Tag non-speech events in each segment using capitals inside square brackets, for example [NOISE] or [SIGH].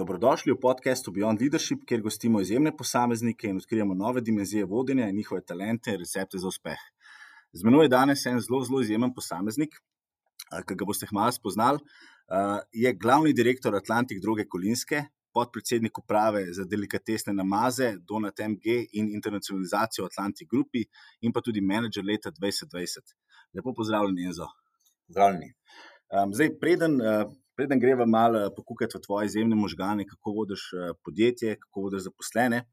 Dobrodošli v podkastu Beyond Leadership, kjer gostimo izjemne posameznike in odkrijemo nove dimenzije vodenja in njihove talente in recepte za uspeh. Z menoj je danes en zelo, zelo izjemen posameznik, ki ga boste malo spoznali. Je glavni direktor Atlantik Droge Kolinske, podpredsednik uprave za delikatesne namaze, Donat MG in internacionalizacijo Atlantik Grupi in pa tudi menedžer leta 2020. Lepo pozdravljen, Enzo. Zdravljeni. Um, zdaj, preden, uh, preden greva malo pokukati v tvoje izjemne možgane, kako vodiš uh, podjetje, kako vodiš zaposlene,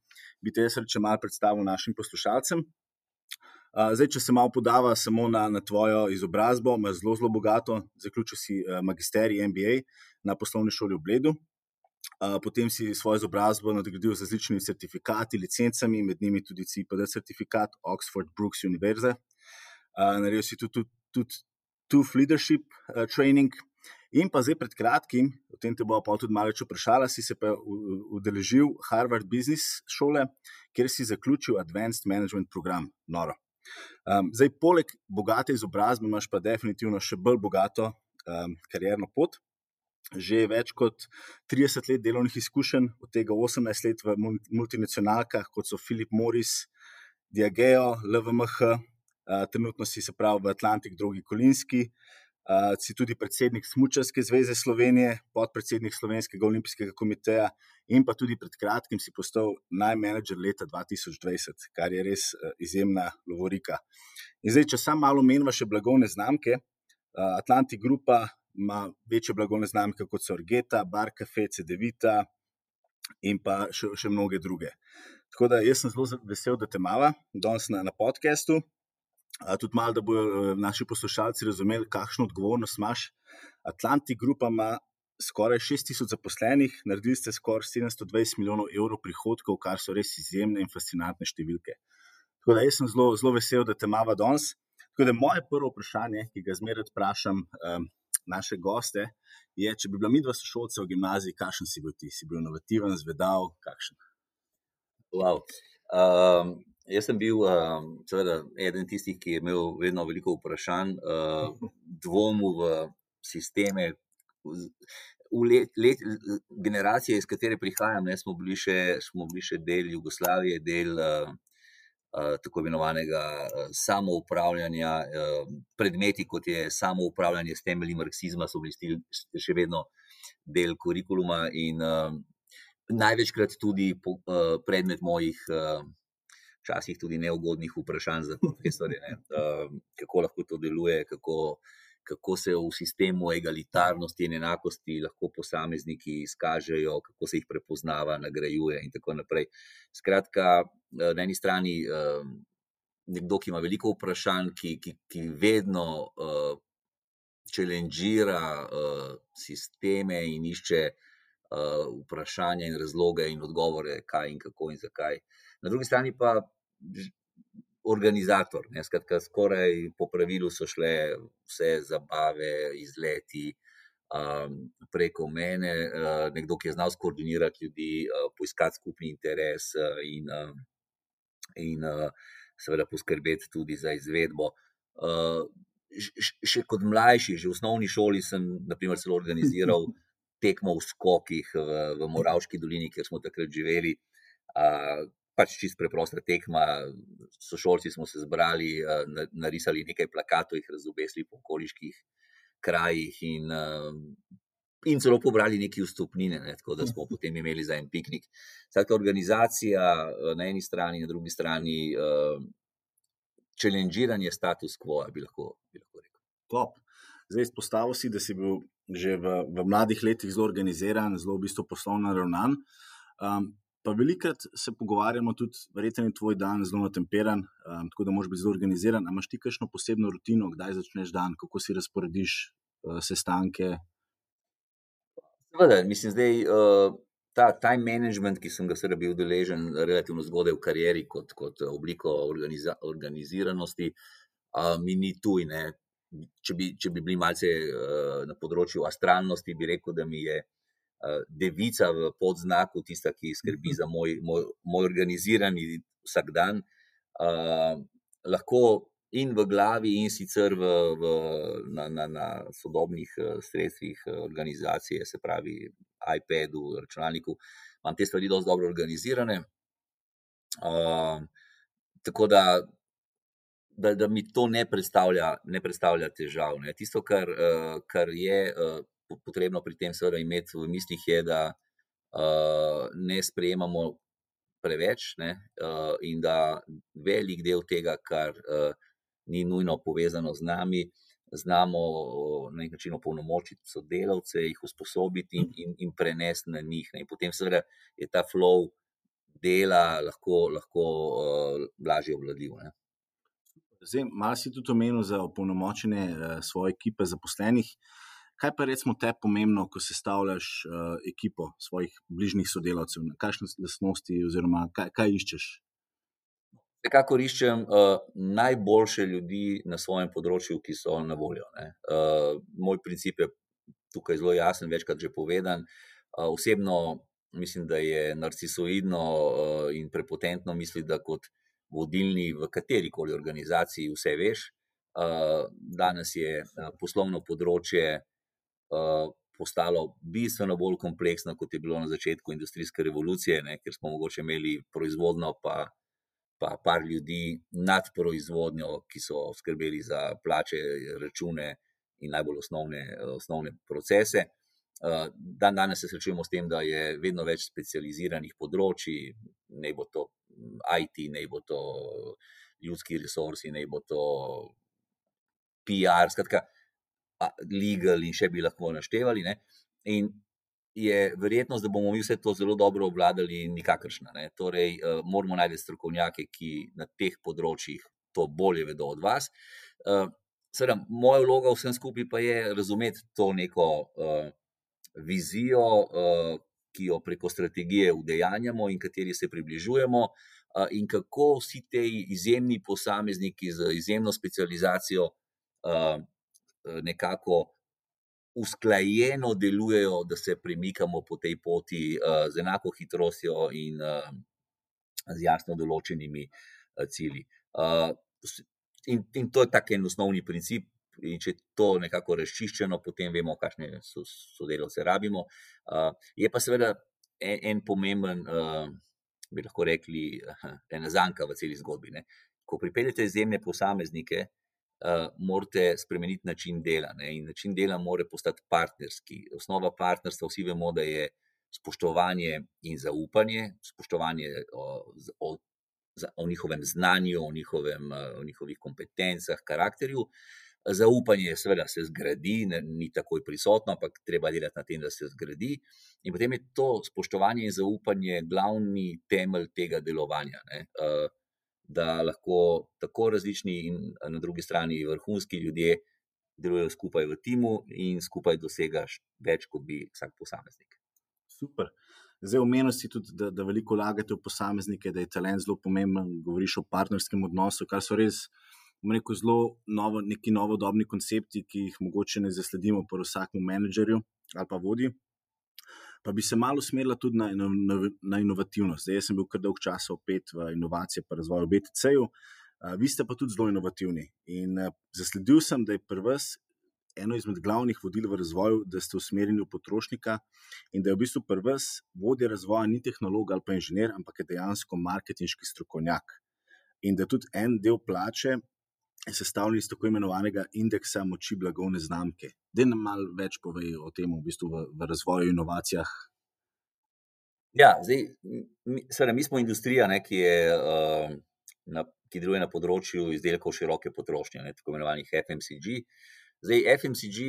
bi te jaz reče malo predstavil našim poslušalcem. Uh, zdaj, če se malo podava samo na, na tvojo izobrazbo, imaš zelo, zelo bogato. Zaključil si uh, magisterij MBA na poslovni šoli v Bledu. Potem si svojo izobrazbo nadgradil z različnimi certifikati, licencami, med njimi tudi CPD certifikat Oxford Brooks Univerze. Uh, naredil si tudi, tudi, tudi Tooth Leadership uh, Training. In pa zdaj pred kratkim, o tem te bo pa tudi malo vprašala, si se pa udeležil Harvard Business šole, kjer si zaključil Advanced Management program. Noro. Um, zdaj, poleg bogate izobrazbe, imaš pa definitivno še bolj bogato um, karjerno pot. Že več kot 30 let delovnih izkušenj, od tega 18 let v multinacionalkah, kot so Philip Morris, Diageo, LVMH, trenutno si se pravi v Atlantik, drugi Kolinski. Uh, si tudi predsednik Smučarske zveze Slovenije, podpredsednik Slovenskega olimpijskega komiteja, in pa tudi pred kratkim si postal najmenedžer leta 2020, kar je res uh, izjemna lovorika. In zdaj, če samo malo menjava še blagovne znamke, uh, Atlantik Grupa ima večje blagovne znamke kot so Orgeta, Barcafe, CD-Vita in pa še, še mnoge druge. Tako da jaz sem zelo vesel, da te imamo danes na, na podkastu tudi malo, da bodo eh, naši poslušalci razumeli, kakšno odgovornost imaš. Atlantik Grupa ima skoraj 6000 zaposlenih, naredili ste skoraj 720 milijonov evrov prihodkov, kar so res izjemne in fascinantne številke. Tako da jaz sem zelo, zelo vesel, da te imamo danes. Tako da moje prvo vprašanje, ki ga zmeraj vprašam um, naše goste, je, če bi bila midva sošolca v gimnaziji, kakšen si bil ti? Si bil inovativen, zvedav, kakšen? Wow. Um, Jaz sem bil, uh, seveda, eden tistih, ki je imel vedno veliko vprašanj, uh, [LAUGHS] dvomov v sisteme. V let, let, generacije, iz katere prihajam, ne, smo, bili še, smo bili še del Jugoslavije, del uh, uh, tako imenovanega uh, samoupravljanja. Uh, predmeti, kot je samoupravljanje s temelji marksizma, so bili stil, še vedno del kurikuluma in uh, največkrat tudi po, uh, predmet mojih. Včasih tudi neugodnih vprašanj za profesorje, uh, kako lahko to deluje, kako, kako se v sistemu egalitarnosti in enakosti lahko posamezniki izkažejo, kako se jih prepoznava, nagrajuje in tako naprej. Skratka, uh, na eni strani uh, nekdo, ki ima veliko vprašanj, ki, ki, ki vedno. Uh, Čelenžira uh, sisteme in išče uh, vprašanja, in razloge, in odgovore, kaj in kako in zakaj. Na drugi strani pa organizator. Ne, skratka, skoraj po pravilu so šle vse zabave, izleti um, preko mene, uh, nekdo, ki je znal skoordinirati ljudi, uh, poiskati skupni interes uh, in, uh, in uh, seveda poskrbeti tudi za izvedbo. Uh, Še kot mlajši, že v osnovni šoli, sem naprimer, celo organiziral [LAUGHS] tekmo v skokih v, v Moravški dolini, kjer smo takrat živeli pač čist preprosta tekma. Sošolci smo se zbrali, eh, narisali nekaj plakatov, jih razobesili po okoliških krajih in, eh, in celo pobrali neke vstopnine, ne, tako da smo [LAUGHS] potem imeli za en piknik. Skratka, organizacija eh, na eni strani, na drugi strani, čelenžiranje status quo, bi lahko, bi lahko rekel. Top. Zdaj, izpostavil si, da si bil že v, v mladih letih zelo organiziran, zelo v bistvu poslovno ravnan. Um, Pa velikrat se pogovarjamo tudi, verjetno je tvoj dan zelo natemperan, um, tako da moraš biti zelo organiziran. Ali imaš ti kakšno posebno rutino, kdaj začneš dan, kako si razporediš uh, sestanke? Seveda, mislim, da je uh, ta time management, ki sem ga seveda bil deležen relativno zgodaj v karieri, kot, kot obliko organiza organiziranosti, uh, mi ni tuj. Če bi, če bi bili malce uh, na področju astralnosti, bi rekel, da mi je. Eh, devica v podznaku, tista, ki skrbi za moj, moj, moj organizirani vsak dan. Uh, lahko in v glavi, in sicer v, v, na, na, na sodobnih uh, sredstvih organizacije, se pravi, iPadu, računalniku, imam te stvari dosti dobro organizirane. Uh, tako da, da, da mi to ne predstavlja, ne predstavlja težav. Ne. Tisto, kar, uh, kar je uh, potrebno pri tem, seveda, imeti v mislih, je, da uh, ne sprejemamo preveč ne, uh, in da velik del tega, kar uh, ni nujno povezano z nami, znamo na nek način opolnomočiti sodelavce, jih usposobiti in, in, in prenesti na njih. Ne. In potem, seveda, je ta flow dela lahko, lahko uh, lažje obvladljiv. Zdaj, malo si tudi omenil za opolnomočenje uh, svoje ekipe zaposlenih. Kaj pa recimo te pomembno, ko sestavljaš uh, ekipo svojih bližnjih sodelavcev? Kakšne lastnosti oziroma kaj, kaj iščeš? Vsekakor iščem uh, najboljše ljudi na svojem področju, ki so na voljo. Uh, moj princip je tukaj zelo jasen, večkrat že povedan. Uh, osebno mislim, da je narcisoidno uh, in prepotentno misliti, da kot vodilni v kateri koli organizaciji vse veš. Uh, danes je uh, poslovno področje uh, postalo bistveno bolj kompleksno, kot je bilo na začetku industrijske revolucije, ne, ker smo mogoče imeli proizvodno, pa pa par ljudi nad proizvodnjo, ki so skrbeli za plače, račune in najbolj osnovne, osnovne procese. Dan danes se srečujemo s tem, da je vedno več specializiranih področji, ne bo to IT, ne bo to ljudski resursi, ne bo to PR. Skratka, legal in še bi lahko naštevali. Ne? In je verjetnost, da bomo mi vse to zelo dobro obvladali, nikakršna. Ne? Torej, uh, moramo najti strokovnjake, ki na teh področjih to bolje vedo od vas. Uh, Sedaj, moja vloga vsem skupaj pa je razumeti to neko uh, vizijo, uh, ki jo preko strategije udejanjamo in kateri se približujemo, uh, in kako vsi ti izjemni posamezniki z izjemno specializacijo uh, nekako usklajeno delujejo, da se premikamo po tej poti uh, z enako hitrostjo in uh, z jasno določenimi uh, cilji. Uh, in, in to je tak en osnovni princip. In če je to nekako razčiščeno, potem vemo, kakšne so sodelavce rabimo. Uh, je pa seveda en, en pomemben, uh, bi lahko rekli, ena zanka v celi zgodbi. Ne? Ko pripeljete izjemne posameznike, uh, morate spremeniti način dela. Ne? In način dela mora postati partnerski. Osnova partnerstva, vsi vemo, da je spoštovanje in zaupanje, spoštovanje o, o, o njihovem znanju, o, njihovem, o njihovih kompetencah, karakterju. Zaupanje, seveda, se zgradi, ne, ni takoj prisotno, ampak treba delati na tem, da se zgradi. In potem je to spoštovanje in zaupanje glavni temelj tega delovanja. Uh, da lahko tako različni in na drugi strani vrhunski ljudje delujejo skupaj v timu in skupaj dosegaš več, kot bi vsak posameznik. Super. Zdaj, omenil si tudi, da, da veliko vlagate v posameznike, da je talent zelo pomemben. Govoriš o partnerskem odnosu, kar so res rekel, zelo novo, neki novodobni koncepti, ki jih mogoče ne zasledimo pri vsakem menedžerju ali pa vodji pa bi se malo usmerila tudi na, na, na inovativnost. Zdaj, sem bil kar dolg čas opet v inovacije in razvoj v BTC-ju, vi ste pa tudi zelo inovativni. In zasledil sem, da je pri vas eno izmed glavnih vodil v razvoju, da ste usmerjeni v potrošnika in da je v bistvu pri vas vodja razvoja ni tehnolog ali pa inženir, ampak je dejansko marketinški strokovnjak. In da tudi en del plače sestavljen iz tako imenovanega indeksa moči blagovne znamke. Da nam malo več pove o tem, v bistvu v, v razvoju, inovacijah. Ja, zdaj, mi, seveda, mi smo industrija, ne, ki, je, uh, na, ki deluje na področju izdelkov široke potrošnje, ne, tako imenovanih FMCG. Zdaj, FMCG,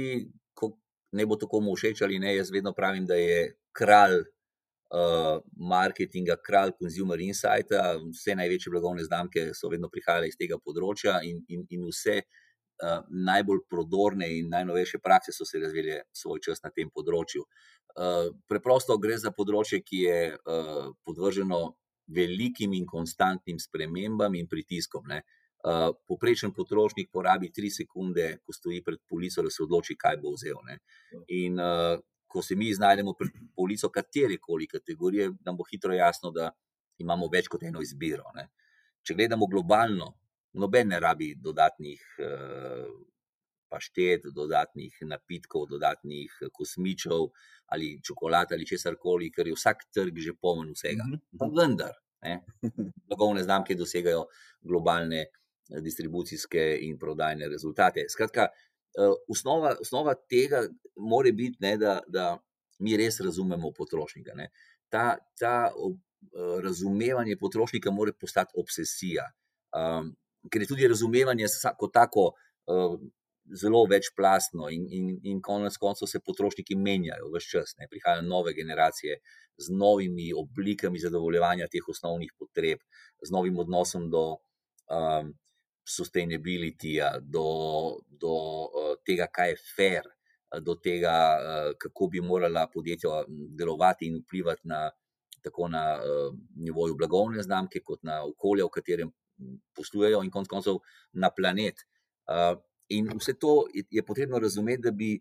ko ne bo tako mu všeč ali ne, jaz vedno pravim, da je kralj uh, marketinga, kralj consumer insighta, vse največje blagovne znamke so vedno prihajale iz tega področja in, in, in vse uh, najbolj prodorne in najnovejše prakse so se razvile svoj čas na tem področju. Uh, preprosto gre za področje, ki je uh, podvrženo velikim in konstantnim spremembam in pritiskom. Ne. Uh, poprečen potrošnik porabi tri sekunde, ko stoji pred polico, da se odloči, kaj bo vzel. Ne. In uh, ko se mi znajdemo pred polico katere koli kategorije, nam bo hitro jasno, da imamo več kot eno izbiro. Ne. Če gledamo globalno noben ne rabi dodatnih paštet, dodatnih napitkov, dodatnih kosmičev ali čokolad ali česar koli, ker je vsak trg že poln vsega. Pa vendar, blagovne znamke dosegajo globalne distribucijske in prodajne rezultate. Skratka, osnova, osnova tega mora biti, ne, da, da mi res razumemo potrošnika. Ne. Ta, ta razumevanje potrošnika mora postati obsesija. Um, ker je tudi razumevanje kot tako uh, zelo večplastno, in, in, in konec koncev se potrošniki menjajo vse čas, ne prihajajo nove generacije z novimi oblikami zadovoljevanja teh osnovnih potreb, z novim odnosom do um, sustainability-ja, do, do uh, tega, kaj je fair, do tega, uh, kako bi morala podjetja delovati in vplivati na. Tako na nivoju blagovne znamke, kot na okolje, v katerem poslujejo, in konec koncev na planet. In vse to je, potrebno razumeti, da bi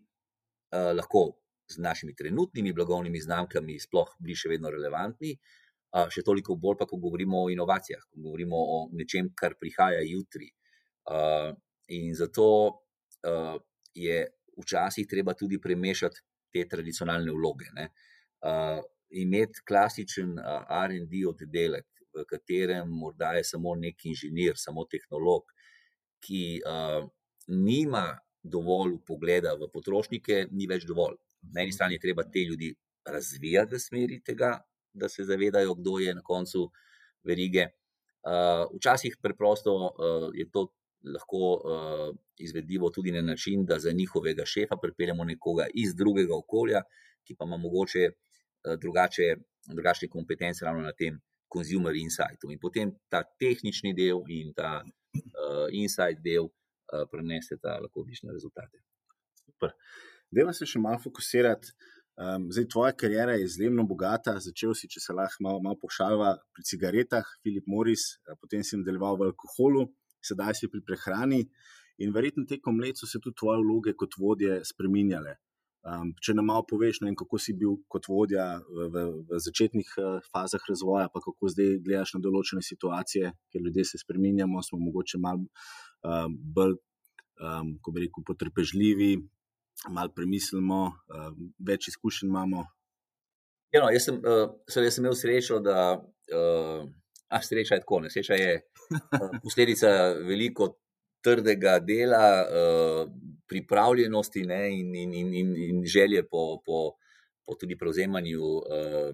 lahko z našimi trenutnimi blagovnimi znamkami sploh bili še vedno relevantni, še toliko bolj pa, ko govorimo o inovacijah, ko govorimo o nečem, kar prihaja jutri. Uh, in zato uh, je včasih treba tudi premešati te tradicionalne vloge. Uh, imeti klasičen uh, RD oddelek, v katerem morda je samo nek inženir, samo tehnolog, ki. Uh, nima dovolj pogleda v potrošnike, ni več dovolj. Na eni strani je treba te ljudi razvijati v smeri tega, da se zavedajo, kdo je na koncu verige. Uh, včasih preprosto uh, je to lahko uh, izvedljivo tudi na način, da za njihovega šefa pripeljemo nekoga iz drugega okolja, ki pa ima mogoče uh, drugače, drugačne kompetence ravno na tem consumer insightu. In potem ta tehnični del in ta uh, insight del Eh, prenesete lahko odlične rezultate. Dejmo se še malo fokusirati. Um, zdaj, tvoja karijera je izjemno bogata. Začel si, če se lahko malo, malo pošalva, pri cigaretah, Filip Moris, eh, potem si nadaljeval v alkoholu, sedaj si pri prehrani. In verjetno tekom let so se tudi tvoje vloge kot vodje spremenjale. Um, če nam malo poveš, vem, kako si bil kot vodja v, v, v začetnih uh, fazah razvoja, pa kako zdaj gledaš na določene situacije, ker ljudje se spremenjamo, smo mogoče malo uh, bolj, um, ko bi rekel, potrpežljivi, malo premislimo, uh, več izkušenj imamo. Ja, no, jaz, sem, uh, jaz sem imel srečo, da uh, a, sreča je tako. Ne, sreča je uh, posledica veliko trdega dela, uh, pripravljenosti ne, in, in, in, in, in želje po, po, po tudi prevzemanju uh,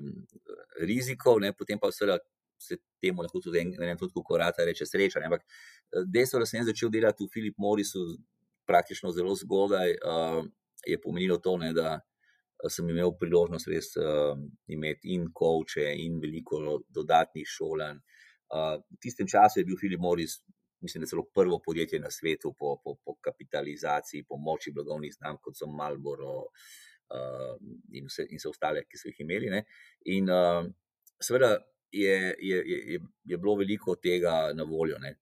rizikov, ne, potem pa seveda se temu lahko tudi en, en tudi korata reče sreča. Ne? Ampak eh, dejstvo, da sem začel delati v Filip Morisu praktično zelo zgodaj, uh, je pomenilo to, ne, da eh, sem imel priložnost res uh, imeti in koče, in veliko dodatnih šolanj. Uh, v tistem času je bil Filip Moris, mislim, da celo prvo podjetje na svetu po, po, po kapitalizaciji, po moči blagovnih znamk, kot so Malboro. Uh, in, vse, in vse ostale, ki so jih imeli. Ne? In uh, seveda, je, je, je, je bilo veliko tega na voljo. Ne.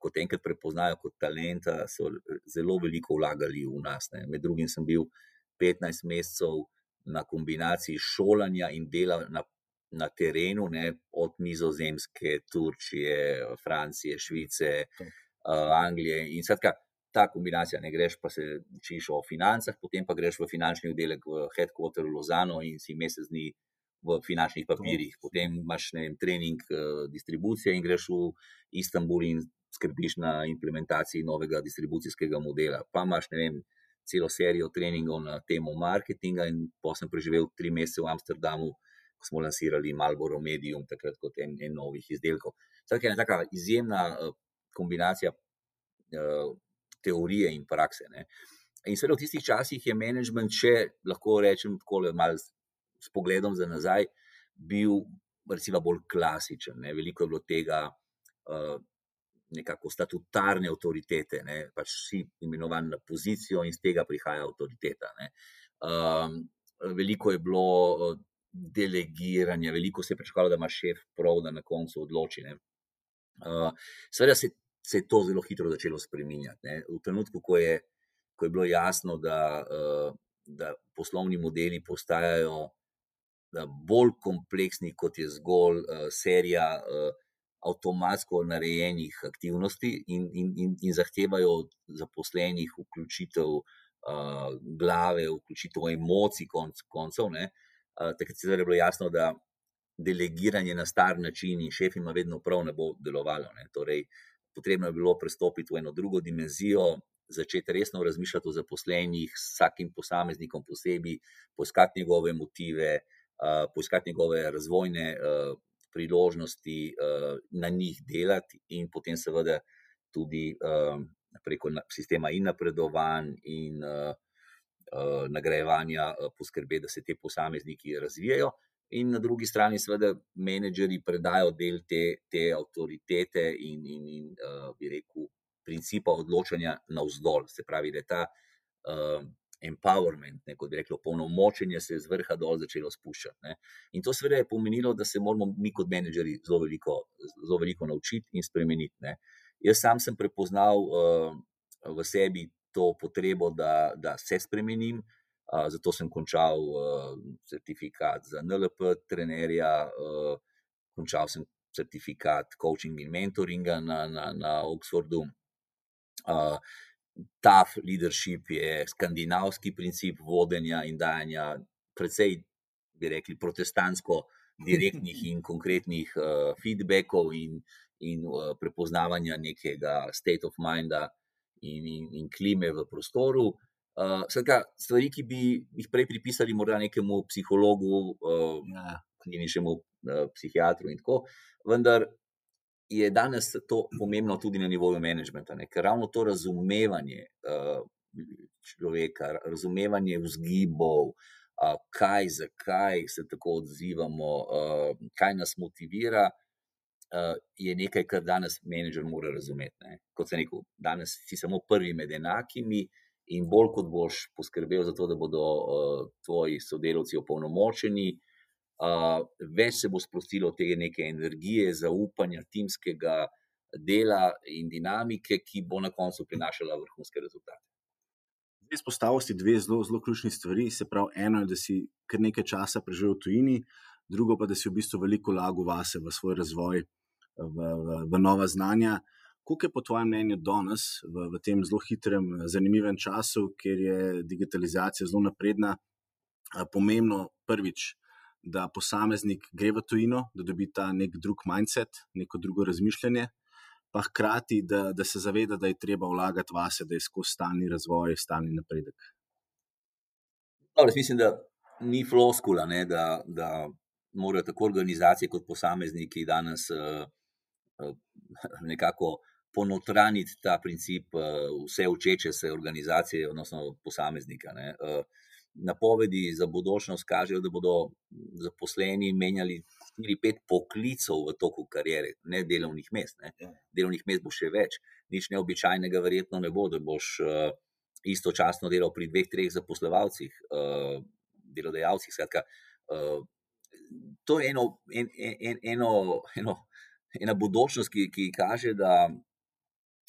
Kot enkrat prepoznajo kot talenta, so zelo veliko vlagali v nas. Ne. Med drugim sem bil 15 mesecev na kombinaciji šolanja in dela na, na terenu, ne, od Nizozemske, Turčije, Francije, Švice, uh, Anglije. In skratka, ta kombinacija, ne greš pa se učiš o financah, potem pa greš v finančni oddelek v headquarter v Lozano in si mesec dni v finančnih papirjih. Potem imaš vem, trening uh, distribucije in greš v Istanbul in skrbiš na implementaciji novega distribucijskega modela. Pa imaš vem, celo serijo treningov na temo marketinga, in pa sem preživel tri mesece v Amsterdamu, ko smo lansirali Malboro Medium, takrat kot en, en novih izdelkov. Tako je ena taka izjemna uh, kombinacija uh, teorije in prakse. Ne. In seveda v tistih časih je management, če lahko rečem, tako malo s pogledom za nazaj, bil recimo, bolj klasičen. Ne. Veliko je bilo tega, uh, nekako statutarne avtoritete, ne. pač si imenovan na pozicijo in z tega prihaja avtoriteta. Um, veliko je bilo uh, delegiranja, veliko se je pričakovalo, da ima šef prav, da na koncu odloči. Uh, seveda se, se je to zelo hitro začelo spreminjati. V trenutku, ko je, ko je bilo jasno, da, uh, da poslovni modeli postajajo bolj kompleksni, kot je zgolj uh, serija uh, avtomatsko narejenih aktivnosti in, in, in, in zahtevajo od zaposlenih vključitev uh, glave, vključitev emocij, konc, koncev. Uh, takrat je bilo jasno, da delegiranje na star način in šef ima vedno prav, ne bo delovalo. Ne. Torej, potrebno je bilo prestopiti v eno drugo dimenzijo, začeti resno razmišljati o zaposlenih, s vsakim posameznikom posebej, poiskati njegove motive, uh, poiskati njegove razvojne uh, priložnosti uh, na njih delati, in potem, seveda, tudi uh, preko sistema in napredovanj in uh, uh, nagrajevanja uh, poskrbeti, da se te posamezniki razvijajo. In na drugi strani, seveda, menedžerji predajo del te, te avtoritete in, in, in uh, bi rekel, principa odločanja navzdol. Se pravi, da je ta uh, empowerment, ne, kot bi reklo, polnomočenje se je z vrha dol začelo spuščati. Ne. In to seveda je pomenilo, da se moramo mi kot menedžerji zelo veliko, zelo veliko naučiti in spremeniti. Ne. Jaz sam sem prepoznal uh, v sebi to potrebo, da, da se spremenim zato sem končal uh, certifikat za NLP, trenerja, uh, končal sem certifikat coaching in mentoringa na, na, na Oxfordu. Uh, tough leadership je skandinavski princip vodenja in dajanja, predvsej, bi rekli, protestantsko direktnih in konkretnih uh, feedbackov in, in uh, prepoznavanja nekega state of minda in, in, in klime v prostoru. Uh, skratka, stvari, ki bi jih prej pripisali morda nekemu psihologu, uh, ja. kliničnemu uh, psihiatru in tako, vendar je danes to pomembno tudi na nivoju menedžmenta, ker ravno to razumevanje uh, človeka, razumevanje vzgibov, uh, kaj, zakaj se tako odzivamo, uh, kaj nas motivira. Uh, je nekaj, kar danes menedžer mora razumeti. Ne? Kot sem rekel, danes si samo prvi med enakimi, in bolj kot boš poskrbel za to, da bodo uh, tvoji sodelavci opolnomočeni, uh, več se bo sprostilo te neke energije, zaupanja, timskega dela in dinamike, ki bo na koncu prinašala vrhunske rezultate. Izpostavil si dve zelo, zelo ključni stvari. Se pravi, eno je, da si kar nekaj časa preživel v tujini, drugo pa, da si v bistvu veliko lagal vase, v svoj razvoj, v, v, v nova znanja. Uh, Kako je po tvojem mnenju danes, v, v tem zelo hitrem, zanimivem času, kjer je digitalizacija zelo napredna, pomembno prvič, da posameznik gre v tujino, da dobi ta nek drug mindset, neko drugo razmišljanje, pa hkrati, da, da se zaveda, da je treba vlagati vase, da je skozi stalni razvoj, stalni napredek. Dobre, mislim, da ni floskula, ne, da, da morajo tako organizacije kot posamezniki danes uh, uh, nekako ponotraniti ta princip eh, vse učeče se organizacije, odnosno posameznika. Ne. Eh, napovedi za budučnost kažejo, da bodo zaposleni menjali 4-5 poklicov v toku karijere, ne delovnih mest. Ne. Ja. Delovnih mest bo še več, nič neobičajnega, verjetno ne bo, da boš uh, istočasno delal pri dveh, treh zaposlovalcih, uh, delodajalcih. Skratka, uh, to je eno, en, en, eno, eno, ena budučnost, ki, ki kaže, da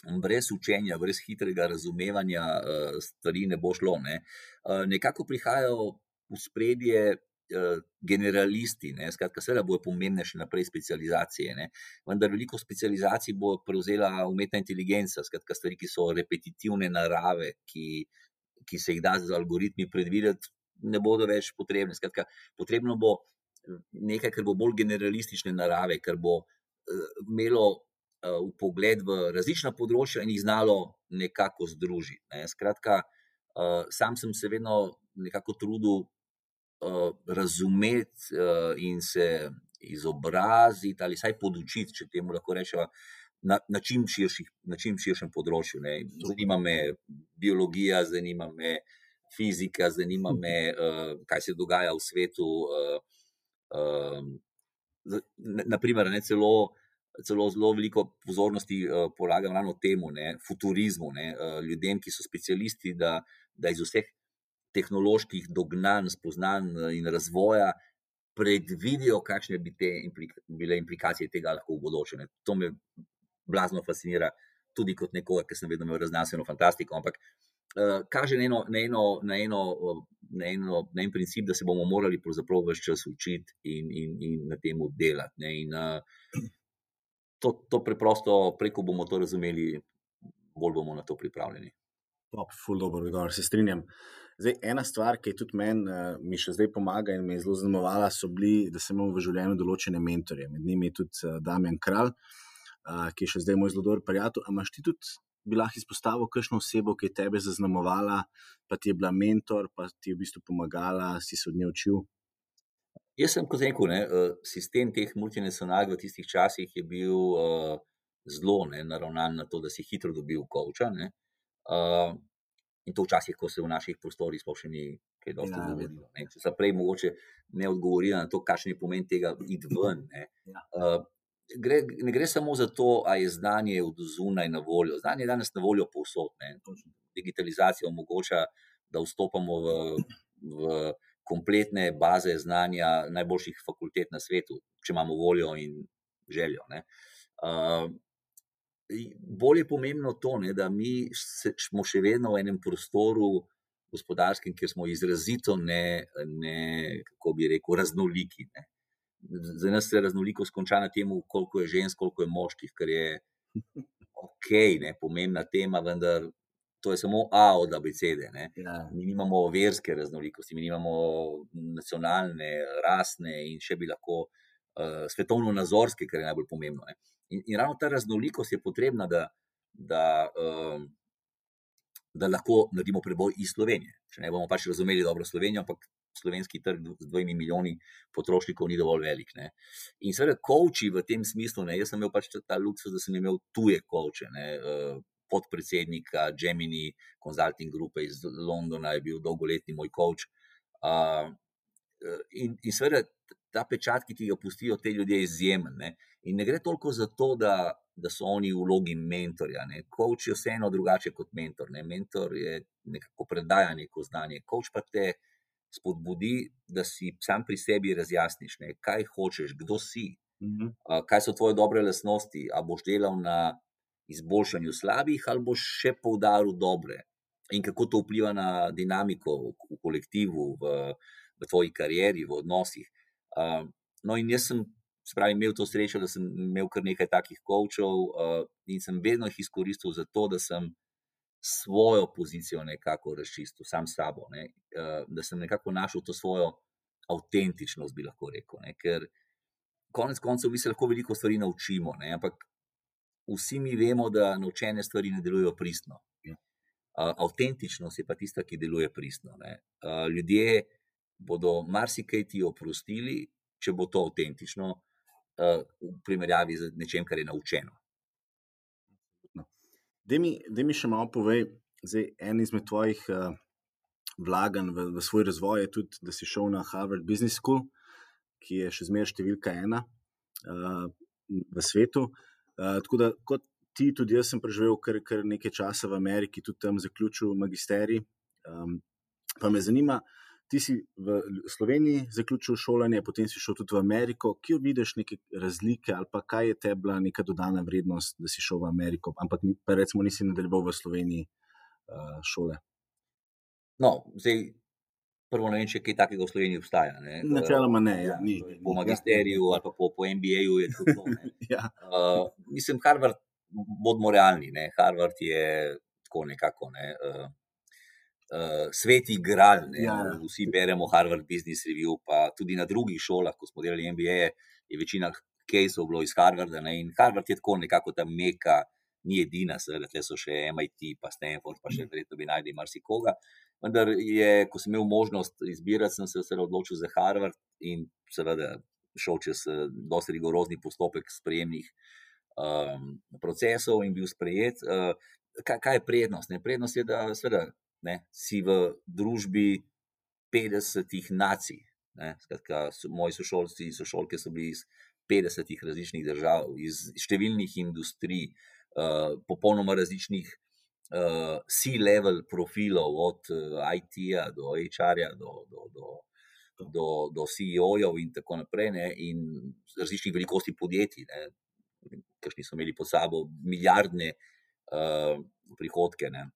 brez učenja, brez hitrega razumevanja uh, stvari ne bo šlo. Ne. Uh, nekako prihajajo v spredje uh, generalisti, ne. skratka, seveda bojo pomembne še naprej specializacije, ne. vendar veliko specializacij bo prevzela umetna inteligenca, skratka, stvari, ki so repetitivne narave, ki, ki se jih da z algoritmi predvideti, ne bodo več potrebne. Skratka, potrebno bo nekaj, kar bo bolj generalistične narave, kar bo uh, imelo v uh, pogled v različna področja in jih znalo nekako združiti. Ne. Skratka, uh, sam sem se vedno nekako trudil uh, razumeti uh, in se izobraziti ali vsaj podučiti, če temu lahko rečemo. Na, na, čim širših, na čim širšem področju. Ne. Zanima me biologija, zanima me fizika, zanima me, uh, [LAUGHS] kaj se dogaja v svetu. Uh, uh, naprimer, ne celo uh, celo zelo veliko pozornosti uh, polagam ravno temu, ne, futurizmu, ne, uh, ljudem, ki so specialisti, da, da iz vseh tehnoloških dognanj, spoznanj eh, in razvoja predvidijo, kakšne bi te implik bile implikacije tega lahko v bodoče. Ne. To me blazno fascinira, tudi kot nekoga, ki sem vedno imel raznanstveno fantastiko. Ampak uh, kaže na eno, na, eno, na, eno, na, eno, na en princip, da se bomo morali pravzaprav vse čas učiti in, in, in na tem delati. Ne. In, uh, to, to preprosto, preko bomo to razumeli, bolj bomo na to pripravljeni. Top, full dobro, odgovor, se strinjam. Zdaj, ena stvar, ki je tudi meni, uh, mi še zdaj pomaga in me je zelo zaznamovala, so bili, da sem imel v življenju določene mentorje. Med njimi je tudi uh, Damien Kralj, uh, ki je še zdaj moj zelo dober prijatelj. Ampak imaš ti tudi, bi lahko izpostavil, kakšno osebo, ki je tebe zaznamovala, pa ti je bila mentor, pa ti je v bistvu pomagala, si se od nje učil. Jaz sem, kot rekel, ne, sistem teh multinacionalk v tistih časih je bil uh, zelo ne, naravnan na to, da si hitro dobil koča. Uh, in to včasih, ko se v naših prostorih sploh še ni kaj dosti ja, govorilo. Če se prej mogoče ne odgovori na to, kakšen je pomen tega id ven. Ne. Uh, gre, ne gre samo za to, a je znanje od zunaj na voljo. Znanje je danes na voljo povsod. Ne. Digitalizacija omogoča, da vstopamo v, v kompletne baze znanja najboljših fakultet na svetu, če imamo voljo in željo. Uh, bolj je pomembno to, ne, da mi se, smo še vedno v enem prostoru gospodarskem, kjer smo izrazito ne, ne kako bi rekel, raznoliki. Ne. Za nas se raznolikost konča na tem, koliko je žensk, koliko je moških, kar je ok, ne, pomembna tema, vendar to je samo A od ABCD. Ja. Mi nimamo verske raznolikosti, mi nimamo nacionalne, rasne in še bi lahko uh, svetovno-nazorske, kar je najbolj pomembno. Ne. In, in ravno ta raznolikost je potrebna, da, da, um, da lahko naredimo preboj iz Slovenije. Če ne bomo pač razumeli dobro Slovenijo, ampak slovenski trg z dvojimi milijoni potrošnikov ni dovolj velik. Ne. In seveda, koči v tem smislu, ne, jaz sem imel pač ta luksus, da sem imel tuje koče. Ne, uh, Podpredsednika Gemini Consulting Group iz Londona je bil dolgoletni moj coach. Uh, in, in seveda, ta pečat, ki ti ga pustijo te ljudje, je izjemen. Ne? In ne gre toliko za to, da, da so oni v vlogi mentorja. Coach je vseeno drugače kot mentor. Ne? Mentor je nekako predaja neko znanje. Coach pa te spodbudi, da si sam pri sebi razjasniš, ne? kaj hočeš, kdo si, mhm. kaj so tvoje dobre lasnosti. A boš delal na izboljšanju slabih, ali boš še poudaril dobre. In kako to vpliva na dinamiko v kolektivu, v, v tvoji karieri, v odnosih. Uh, no, in jaz sem spravi, imel to srečo, da sem imel kar nekaj takih kočov uh, in sem vedno jih izkoristil za to, da sem svojo pozicijo nekako razčistil, sam s sabo, ne, uh, da sem nekako našel to svojo avtentičnost, bi lahko rekel. Ne, ker konec koncev mi se lahko veliko stvari naučimo, ne, ampak vsi mi vemo, da naučene stvari ne delujejo pristno. Uh, avtentičnost je pa tista, ki deluje pristno. Uh, ljudje bodo marsikaj ti oprostili, če bo to avtentično, v primerjavi z nečem, kar je naučeno. No. Da mi, mi še malo povej, zdaj en izmed tvojih uh, vlaganj v, v svoj razvoj je tudi, da si šel na Harvard Business School, ki je še zmeraj številka ena uh, v svetu. Uh, tako da, kot ti, tudi jaz sem preživel kar, kar nekaj časa v Ameriki, tudi tam zaključil magisterij. Um, pa me zanima, uh, ti si v Sloveniji zaključil šolanje, potem si šel tudi v Ameriko. Kje vidiš neke razlike ali pa kaj je te bila neka dodana vrednost, da si šel v Ameriko, ampak pa recimo nisi nadaljeval v Sloveniji uh, šole? No, zdaj. Prvo, ne vem, če kaj takega v Sloveniji obstaja. [LAUGHS] Načeloma ne, ja, ni. Po magisteriju ja. ali pa po, po MBA-ju je to. to [LAUGHS] ja. uh, mislim, Harvard, bodimo realni, ne? Harvard je tako nekako. Ne? Uh, uh, sveti gral. Ja. Vsi beremo Harvard Business Review, pa tudi na drugih šolah, ko smo delali MBA, je večina caseov bilo iz Harvarda. Ne? In Harvard je tako nekako ta meka, ni edina, seveda, tle so še MIT, pa Stanford, pa še mhm. verjetno bi najdel marsikoga. Vendar je, ko sem imel možnost izbirati, sem se odločil za Harvard in seveda šel čez dosti rigorozni postopek sprejemnih um, procesov in bil sprejet. Uh, kaj, kaj je prednost? Ne? Prednost je, da seveda ne, si v družbi 50 nacij. Skratka, moji sošolci in sošolke so bili iz 50 različnih držav, iz številnih industrij, uh, popolnoma različnih uh, C-level profilov, od uh, IT-ja do HR-ja, do, do, do, do, do CEO-jev in tako naprej, ne, in različnih velikosti podjetij, ki so imeli pod sabo milijardne uh, prihodke. Ne.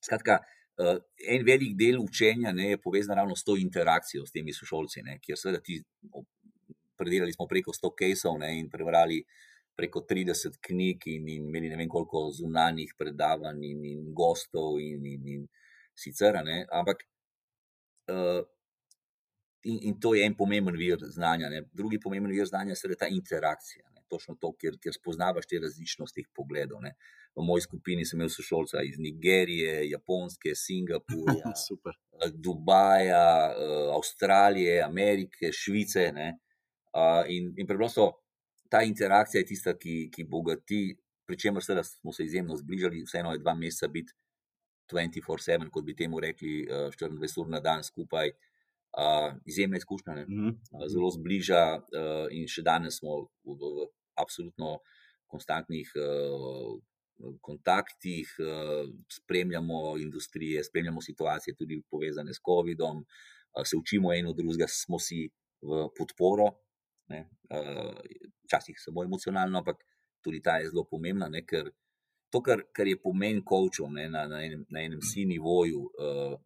Skratka, Uh, en velik del učenja ne, je povezan ravno s to interakcijo s temi sošolci, ne, kjer seveda ti predelali smo preko 100 caseov ne, in prebrali preko 30 knjig in, in imeli ne vem koliko zunanjih predavanj in, in gostov in, in, in sicer, ne, ampak uh, in, in to je en pomemben vir znanja. Ne. Drugi pomemben vir znanja je ta interakcija. Ne. Točno to, kjer, kjer spoznavaš te različnosti pogledov. Ne. V moji skupini sem imel sošolca iz Nigerije, Japonske, Singapurja, [LAUGHS] Dubaja, Avstralije, Amerike, Švice. Ne. In, in preprosto ta interakcija je tista, ki, ki bogati, pri čemer smo se izjemno zbližali, vseeno je dva meseca biti 24-7, kot bi temu rekli, 24 eh, ur na dan skupaj. Uh, izjemna izkušnja, mm -hmm. uh, zelo zbliža, uh, in še danes smo v, v, v absolutno konstantnih uh, kontaktih, uh, spremljamo industrije, spremljamo situacije, tudi povezane s COVID-om, uh, se učimo eno drugega, smo si v podporo, Uh, včasih samo emocionalno, ampak tudi ta je zelo pomembna, ne? ker to, kar, kar je pomen kočov na, na, na enem si nivoju, uh,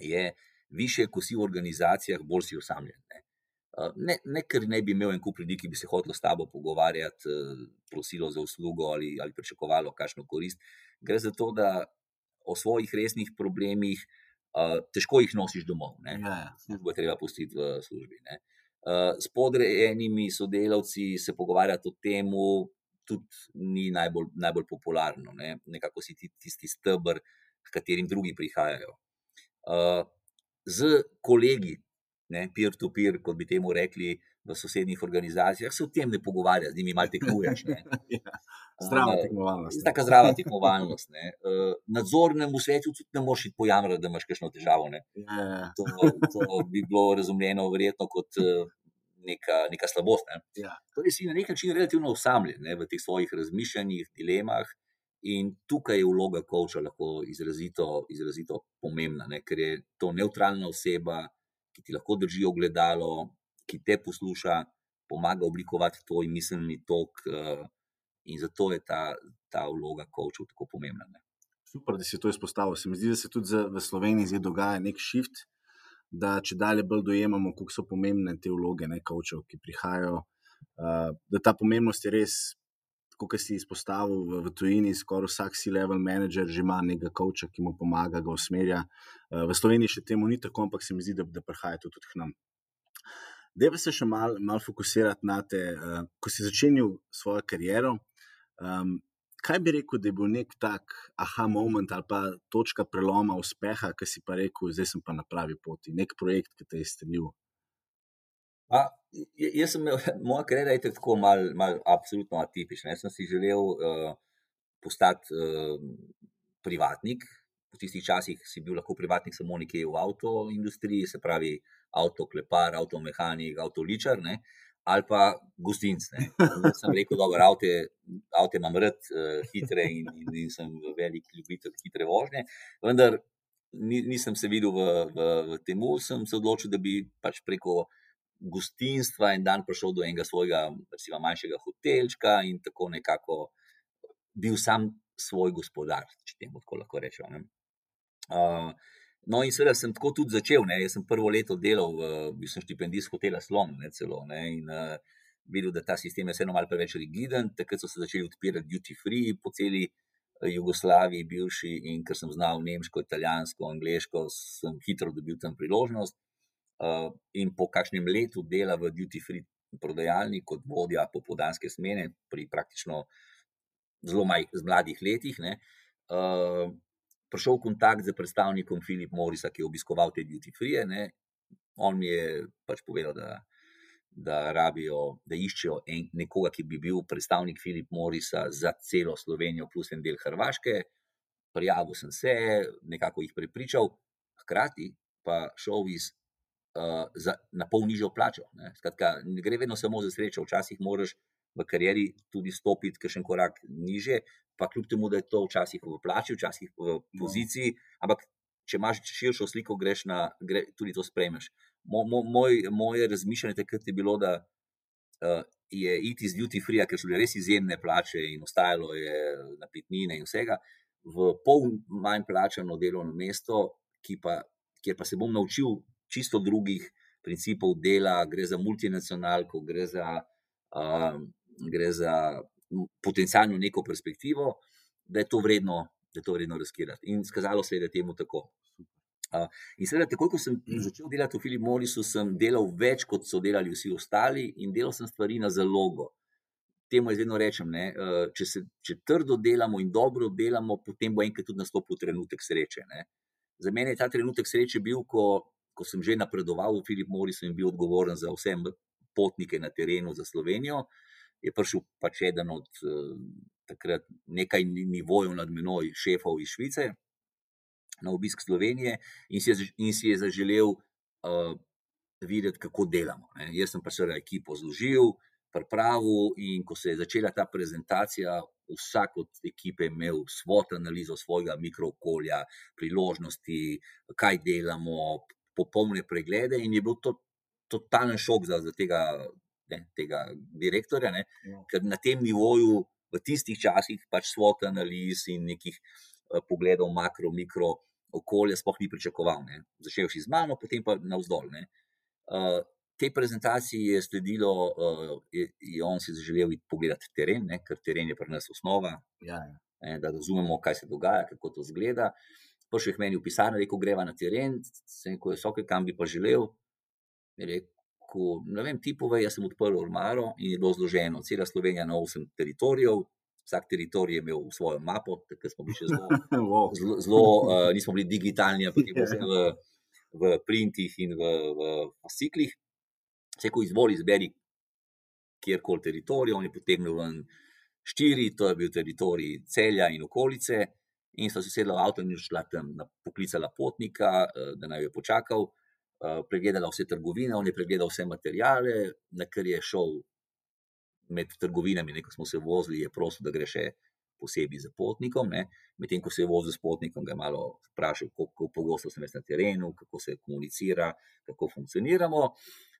je više, ko si v organizacijah, bolj si osamljen. Ne? Uh, ne, ne, ker ne bi imel en kup ljudi, ki bi se hotel s tabo pogovarjati, uh, prosilo za uslugo ali, ali pričakovalo kakšno korist. Gre za to, da o svojih resnih problemih uh, težko jih nosiš domov. Ja, ja. Službo je treba pustiti v službi. Ne? Uh, s podrejenimi sodelavci se pogovarjati o tem, tudi ni najbolj, najbolj popularno. Ne? Nekako si ti, tisti stebr, s katerim drugi prihajajo. Uh, z kolegi, peer-to-peer, -peer, kot bi temu rekli. V sosednjih organizacijah se o tem ne pogovarja, z njimi malo tekmuješ. [LAUGHS] ja, zdrava tekmovalnost. Tako zdrava tekmovalnost. Uh, nadzornemu svetu tudi ne moreš iti pojamrati, da imaš kakšno težavo. Ja, ja. To, to bi bilo razumljeno, verjetno, kot uh, neka, neka slabost. Ne? Ja. Torej, si na nek način relativno osamljen ne, v teh svojih razmišljanjih, dilemah. In tukaj je vloga koča lahko izrazito, izrazito pomembna, ne? ker je to neutralna oseba, ki ti lahko drži ogledalo, ki te posluša, pomaga oblikovati tvoj miselni tok. Uh, in zato je ta, ta vloga koča tako pomembna. Ne? Super, da si to izpostavil. Se mi zdi, da se tudi v Sloveniji zdaj dogaja nek shift, da če dalje bolj dojemamo, kako so pomembne te vloge, ne kavčev, ki prihajajo. Uh, da ta pomembnost je res, kot si izpostavil v, v tujini, skoraj vsak C-level manager že ima nekega kavča, ki mu pomaga, ga usmerja. Uh, v Sloveniji še temu ni tako, ampak se mi zdi, da, da prihaja tudi k nam. Deva se še malo mal fokusirati na te, uh, ko si začenjal svojo kariero. Um, kaj bi rekel, da je bil nek tak aha moment ali pa točka preloma uspeha, ki si pa rekel, zdaj sem pa na pravi poti, nek projekt, ki te je strelil? A, jaz sem imel, [LAUGHS] moja karjera je tako malo, mal absolutno atipična. Jaz sem si želel uh, postati uh, privatnik. V tistih časih si bil lahko privatnik samo nekje v avtoindustriji, se pravi avtoklepar, avtomehanik, avtoličar. Uh, ali pa gostinc. Jaz sem rekel, da avto, avto imam rad, uh, hitre in, in, in sem velik ljubitelj hitre vožnje. Vendar ni, nisem se videl v, v, v tem, sem se odločil, da bi pač preko gostinstva en dan prišel do enega svojega, recimo, manjšega hotelčka in tako nekako bil sam svoj gospodar, če temu tako lahko rečem. Uh, No, in seveda sem tako tudi začel. Ne. Jaz sem prvo leto delal, bil sem štipendist hotela Slon, ne celo. Ne. In uh, videl, da ta sistem je vseeno malo preveč rigiden. Takrat so se začeli odpirati duty free po celi uh, Jugoslaviji, bivši. In ker sem znal nemško, italijansko, angliško, sem hitro dobil tam priložnost. Uh, in po kakšnem letu dela v duty free prodajalni kot vodja popodanske smene, pri praktično zelo mladih letih. Ne, uh, prišel v kontakt z predstavnikom Filipa Morisa, ki je obiskoval te duty free. Ne. On mi je pač povedal, da, da, rabijo, da iščejo en, nekoga, ki bi bil predstavnik Filipa Morisa za celo Slovenijo, plus en del Hrvaške. Prijavil sem se, nekako jih prepričal, hkrati pa šel iz. Uh, za, na pol nižjo plačo. Ne. Skratka, ne gre vedno samo za srečo, včasih moraš v karieri tudi stopiti še en korak niže, pa kljub temu, da je to včasih v plači, včasih v poziciji, ampak če imaš širšo sliko, greš na, gre, tudi to spremeš. Mo, mo, moj, moje razmišljanje takrat je bilo, da uh, je iti iz duty free, ker so bile res izjemne plače in ostajalo je napitnine in vsega, v pol manj plačano delovno mesto, pa, kjer pa se bom naučil čisto drugih principov dela, gre za multinacionalko, gre za. Uh, gre za potencijalno neko perspektivo, da je to vredno, da je to vredno riskirati. In skazalo se je, da je temu tako. Uh, in seveda, takoj ko sem začel delati v Filipu Morisu, sem delal več, kot so delali vsi ostali, in delal sem stvari na zalogo. Temu jaz vedno rečem, ne, uh, če, se, če trdo delamo in dobro delamo, potem bo enkrat tudi nastopil trenutek sreče. Ne. Za mene je ta trenutek sreče bil, ko, ko sem že napredoval v Filipu Morisu in bil odgovoren za vse potnike na terenu za Slovenijo. Je prišel pač eden od uh, takrat nekaj nivojev nad menoj, šefov iz Švice, na obisk Slovenije in si je, in si je zaželel uh, videti, kako delamo. Ne. Jaz sem pa seveda ekipo zložil, pripravil in ko se je začela ta prezentacija, vsak od ekipe imel svojo analizo svojega mikrookolja, priložnosti, kaj delamo, popolne preglede in je bil to totalen šok za, za tega. Ne, tega direktorja, ne, ja. ker na tem nivoju, v tistih časih, pač svoj analiz in nekih uh, pogledov, makro, mikro, okolje sploh ni pričakoval. Ne. Začel si z mano, potem pa navzdol. Uh, tej prezentaciji je sledilo, uh, je, je on si želel iti pogledati teren, ne, ker teren je pri nas osnova, ja, ja. Ne, da razumemo, kaj se dogaja, kako to zgleda. Prišel je meni v pisarno, rekel: Greva na teren, se neko je soke, kam bi pa želel. Je rekel: Ne vem, ti povej, jaz sem odprl ormaro in je bilo zloženo, cela Slovenija na osem teritorijev, vsak teritorij je imel svojo mapo, tako smo bili še zelo, [LAUGHS] zelo, zelo uh, nismo bili digitalni, ampak smo bili v, v printih in v, v fasiklih. Vse, ko izvoli, izberi kjerkoli teritorij, on je potegnil ven štiri, to je bil teritorij celja in okolice. In so se sedela v avto in šla tam, poklicala potnika, da naj jo počakal, pregledala vse trgovine, on je pregledal vse materijale, na kar je šel med trgovinami, ko smo se vozili, je prosil, da gre še posebej za potnikom. Medtem ko se je vozil s potnikom, ga je malo vprašal, kako pogosto sem na terenu, kako se komunicira, kako funkcioniramo.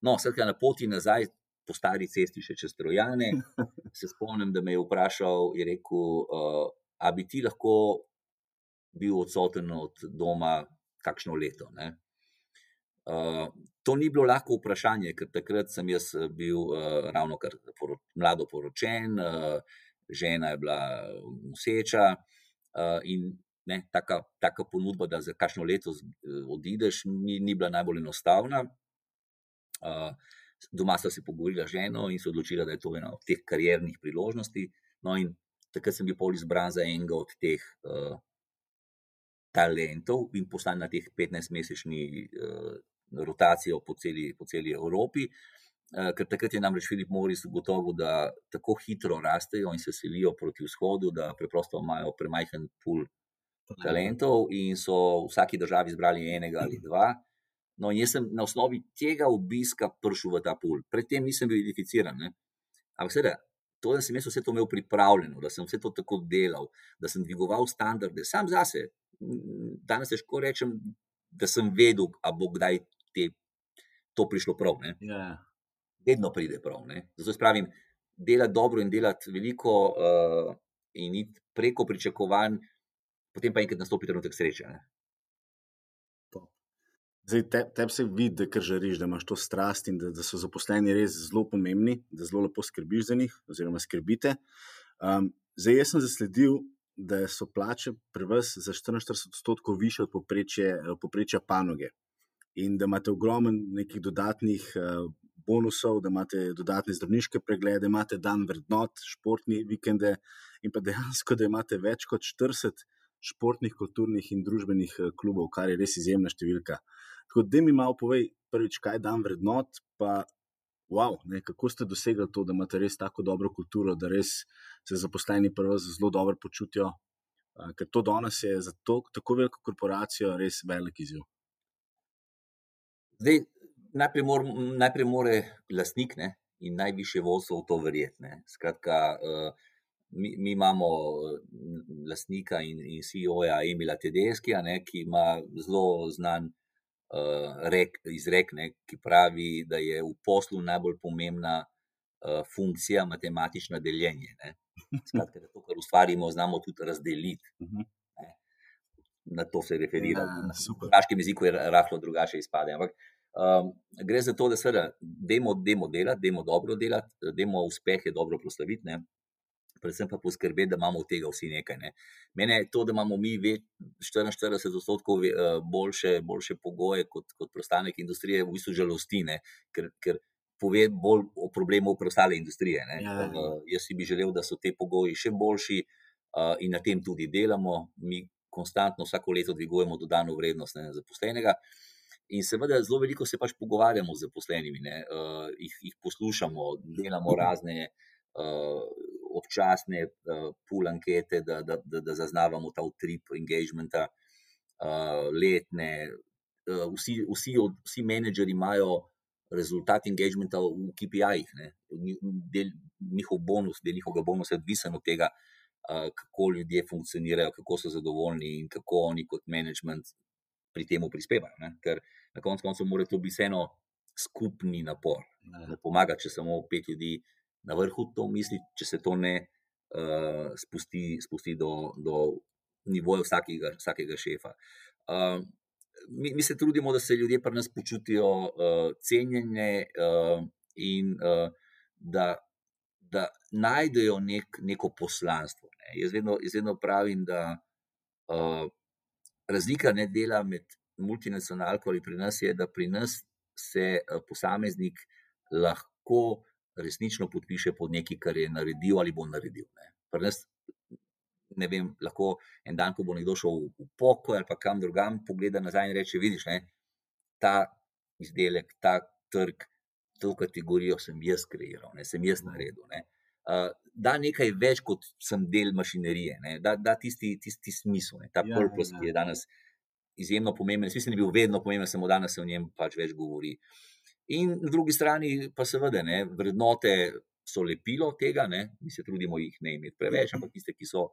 No, skratka, na poti nazaj. Po stari cesti, še čez Trojane, [LAUGHS] se spomnim, da me je vprašal, je rekel, uh, a bi ti lahko bil odsoten od doma kakšno leto. Uh, to ni bilo lahko vprašanje, ker takrat sem jaz bil uh, ravno kar poro, mlado poročen, uh, žena je bila noseča uh, in ne, taka, taka ponudba, da za kakšno leto odideš, ni, ni bila najbolj enostavna. Uh, doma sta se pogovorila z ženo in se odločila, da je to ena od teh kariernih priložnosti. No, in takrat sem bil pol izbran za enega od teh. Uh, Talentov in postane na teh 15-mesečni uh, rotacijo po celi, po celi Evropi. Eh, ker takrat je namreč Filip Moris ugotovil, da tako hitro rastejo in se selijo proti vzhodu, da preprosto imajo premajhen pul talentov in so v vsaki državi izbrali enega ali dva. No, jaz sem na osnovi tega obiska prišel v ta pul. Predtem nisem bil identificiran. Ne? Ampak seveda, to, da sem jaz vse to imel pripravljeno, da sem vse to tako delal, da sem dvigoval standarde, sam zase. Danes težko rečem, da sem vedel, a bo kdaj te, to prišlo prav. Ja. Vedno pride prav. Ne? Zato pravim, delati dobro in delati veliko, uh, in iti preko pričakovanj, potem pa enkrat nastopi trenutek sreče. Ne? Zdaj, te, tebi se vidi, da kar žariš, da imaš to strast in da, da so zaposleni res zelo pomembni, da zelo lepo skrbiš za njih, oziroma skrbite. Um, zdaj, jaz sem zasledil, da so plače pri vas za 44 odstotkov više od poprečja panoge in da imate ogromno nekih dodatnih uh, bonusov, da imate dodatne zdravniške preglede, imate dan vrednot, športni vikende in pa dejansko, da imate več kot 40 športnih, kulturnih in družbenih uh, klubov, kar je res izjemna številka. Tako da mi malo povej, prvič, kaj je dan vrednot, pa wow, ne, kako ste dosegli to, da imate res tako dobro kulturo, da res se zaposleni prvo zelo dobro počutijo. Uh, ker to danes je za to, tako veliko korporacijo res velik izziv. Zdaj, najprej, mor, najprej more lastnik ne, in najvišje vodstvo v to verjeti. Skratka, uh, mi, mi imamo lastnika in, in CEO-ja Emila Tedeskija, ne, ki ima zelo znan uh, rek, izrek, ne, ki pravi, da je v poslu najbolj pomembna uh, funkcija matematično deljenje. Ne. Skratka, da to, kar ustvarimo, znamo tudi razdeliti. Mhm. Na to se referira. Ja, v našem jeziku je rahlo drugače izpade. Ampak Um, gre za to, da se demo, demo delati, demo dobro delati, demo uspehe dobro proslaviti, ne? predvsem pa poskrbeti, da imamo od tega vsi nekaj. Ne? Mene je to, da imamo mi 44 odstotkov boljše, boljše pogoje kot, kot preostanek industrije, v bistvu žalosti, ker, ker pove bolj o problemu preostale industrije. Ja, ja. Uh, jaz si bi želel, da so te pogoji še boljši uh, in na tem tudi delamo. Mi konstantno vsako leto dvigujemo dodano vrednost ne, zaposlenega. In seveda, zelo veliko se pač pogovarjamo z zaposlenimi, uh, jih, jih poslušamo, delamo razne uh, občasne uh, pull ankete, da, da, da, da zaznavamo ta utrip engagementa, uh, letne. Uh, vsi, vsi, vsi menedžeri imajo rezultat engagementa v KPI-jih. Njihov bonus, del njihovega bonusa je odvisen od tega, kako ljudje funkcionirajo, kako so zadovoljni in kako oni kot management pri tem prispevajo. Ne? Ker na koncu koncev mora to biti vseeno skupni napor. Ja. Ne pomaga, če samo pet ljudi na vrhu to misli, če se to ne uh, spusti, spusti do, do nivoja vsakega, vsakega šefa. Uh, mi, mi se trudimo, da se ljudje pri nas počutijo uh, cenjene uh, in uh, da, da najdejo nek, neko poslanstvo. Ne. Jaz, vedno, jaz vedno pravim, da uh, razlika ne dela med multinacionalko ali pri nas je, da pri nas se uh, posameznik lahko resnično podpiše pod nekaj, kar je naredil ali bo naredil. Ne. Pri nas ne vem, lahko en dan, ko bo nekdo šel v pokoj ali pa kam drugam, pogleda nazaj in reče: Vidiš, ne, ta izdelek, ta trg, to kategorijo sem jaz kreiral, ne, sem jaz naredil. Ne. Uh, da nekaj več kot sem del mašinerije, ne, da, da tisti, tisti smisel, ne, ta ja, purpose, ja. ki je danes izjemno pomemben. Da je bil vedno pomemben, samo danes se o njem pač več govori. In na drugi strani, pa seveda, ne, vrednote so lepilo tega, ne, mi se trudimo jih ne imeti preveč, ampak tiste, ki so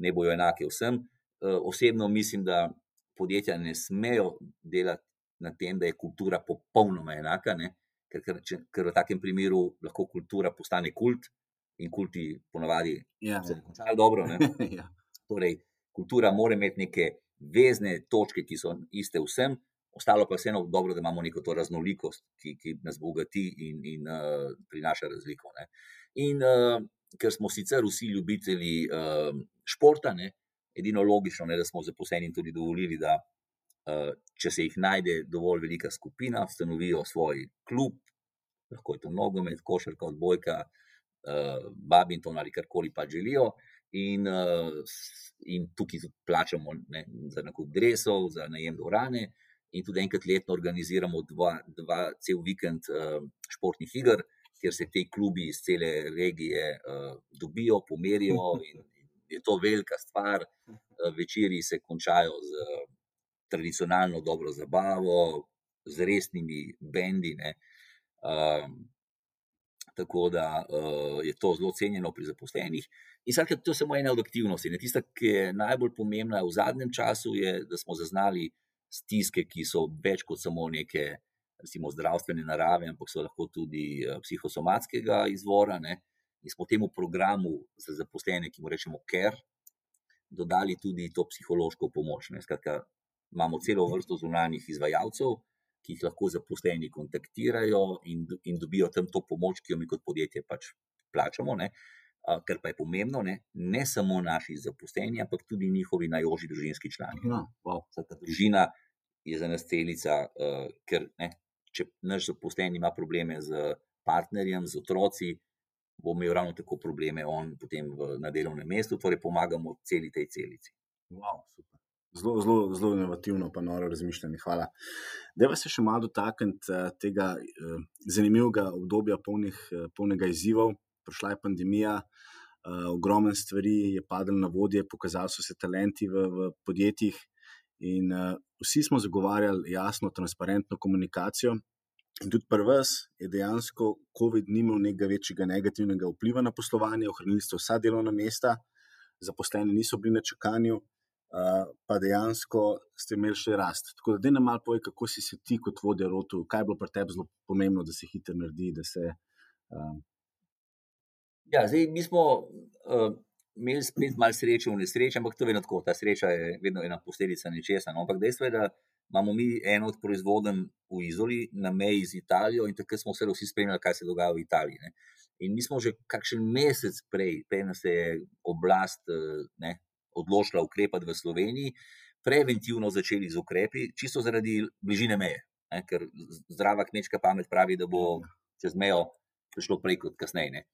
ne bojo enake vsem. Eh, osebno mislim, da podjetja ne smejo delati na tem, da je kultura popolnoma enaka, ne? Ker, ker, če, ker v takem primeru lahko kultura postane kult in kulti ponavadi ja, se ne končajo [LAUGHS] dobro. ja. Torej, kultura mora imeti neke vezne točke, ki so iste vsem. Ostalo pa je vseeno dobro, da imamo neko to raznolikost, ki, ki nas bogati in, in uh, prinaša razliko. Ne. In uh, ker smo sicer vsi ljubitelji uh, športa, ne, edino logično je, da smo zaposleni tudi dovolili, da če se jih najde dovolj velika skupina, ustanovijo svoj klub, lahko je to nogomet, košarka, odbojka, uh, badminton ali karkoli pa želijo. In, uh, in tukaj tudi plačamo ne, za nakup drevesov, za najem dvorane, in tudi enkrat letno organiziramo dva, dva cel vikend uh, športnih iger, kjer se ti klubi iz cele regije uh, dobijo, pomerijo. In, [LAUGHS] in je to velika stvar. Uh, večeri se končajo z uh, tradicionalno dobro zabavo, z resnimi bendi. Um, tako da uh, je to zelo cenjeno pri zaposlenih. In sad, to je samo ena od aktivnosti. Ne? Tista, ki je najbolj pomembna v zadnjem času, je, da smo zaznali stiske, ki so več kot samo neke recimo, zdravstvene narave, ampak so lahko tudi eh, psihosomatskega izvora. Ne? In smo temu programu za zaposlene, ki mu rečemo CARE, dodali tudi to psihološko pomoč. Skratka, imamo celo vrsto zunanjih izvajalcev, ki jih lahko zaposleni kontaktirajo in, in dobijo tam to pomoč, ki jo mi kot podjetje pač plačamo. Ne? Ker pa je pomembno, ne, ne samo naši zaposleni, ampak tudi njihovi najožji družinski člani. No, wow. Družina je za nas celica, uh, ker ne, če naš zaposlen ima probleme z partnerjem, z otroci, bo imel ravno tako probleme on potem v, na delovnem mestu, torej pomagamo celi tej celici. Wow, zelo, zelo, zelo inovativno, pa noro razmišljanje. Hvala. Deva se še malo dotakniti uh, tega uh, zanimivega obdobja, polnih, uh, polnega izzivov. Prišla je pandemija, ogromno stvari je padlo na vodje, pokazali so se talenti v, v podjetjih. In vsi smo zagovarjali jasno, transparentno komunikacijo. In tudi pri vas je dejansko COVID ni imel nekega večjega negativnega vpliva na poslovanje, ohranili ste vsa delovna mesta, zaposleni niso bili na čakanju, pa dejansko ste imeli še rast. Tako da, da nam malo povej, kako si se ti kot vodja rotu, kaj je bilo pri tebi zelo pomembno, da se hitro naredi. Se, uh... Ja, zdaj mi smo. Uh imeli spet malo sreče v nesreči, ampak to je vedno tako, ta sreča je vedno ena posledica nečesa. No? Ampak dejstvo je, da imamo mi eno od proizvodov v Izoli, na meji z Italijo, in takrat smo vsi spremljali, kaj se dogaja v Italiji. Ne? In mi smo že kakšen mesec prej, preden se je oblast ne, odločila ukrepati v Sloveniji, preventivno začeli z ukrepi, čisto zaradi bližine meje. Ne? Ker zdrava kmečka pamet pravi, da bo čez mejo prišlo prej kot kasneje.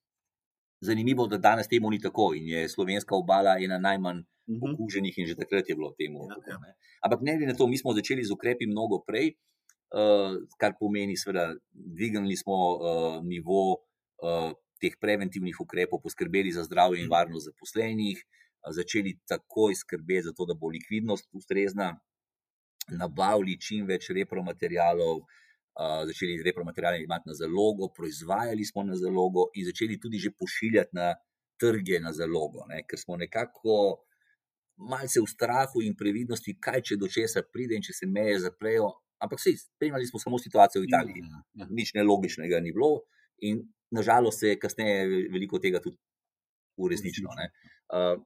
Zanimivo je, da danes temu ni tako in je slovenska obala ena najmanj mhm. okuženih, in že takrat je bilo temu. Ja, ja. Ne? Ampak ne glede na to, mi smo začeli z ukrepi mnogo prej, uh, kar pomeni, da dvignili smo uh, nivo uh, teh preventivnih ukrepov, poskrbeli za zdravje in mhm. varnost zaposlenih, uh, začeli takoj skrbeti za to, da bo likvidnost ustrezna, nabavili čim več repromaterialov. Začeli repromateriale imeti na zalogo, proizvajali smo na zalogo in začeli tudi že pošiljati na trge na zalogo, ne? ker smo nekako malce v strahu in previdnosti, kaj če do česa pride in če se meje zaprejo. Ampak vsi, spremljali smo samo situacijo v Italiji. Ja, ja. Nič nelogičnega ni bilo, in nažalost se je kasneje veliko tega tudi uresničilo. Uh,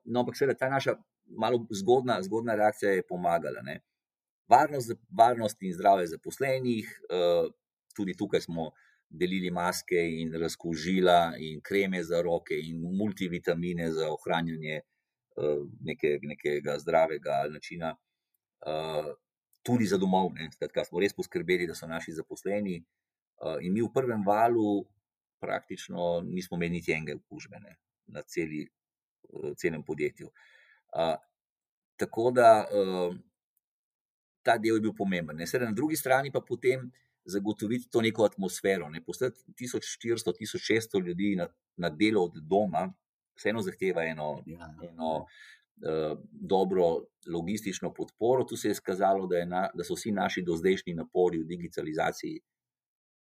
no, ampak seveda ta naša malo zgodna, zgodna reakcija je pomagala. Ne? varnost, varnost in zdravje zaposlenih. Eh, tudi tukaj smo delili maske in razkožila, in kreme za roke, in multivitamine za ohranjanje eh, neke, nekega zdravega načina, eh, tudi za domov. Skratka, smo res poskrbeli, da so naši zaposleni. In mi v prvem valu praktično nismo imeli niti enega okužbe na celi, celem podjetju. Tako da ta del je bil pomemben. Ne. Sedaj na drugi strani pa potem zagotoviti to neko atmosfero. Ne. Poslati 1400-1600 ljudi na, na delo od doma, vseeno zahteva eno, ja. eno uh, dobro logistično podporo. Tu se je skazalo, da, je na, da so vsi naši dozdajšnji napori v digitalizaciji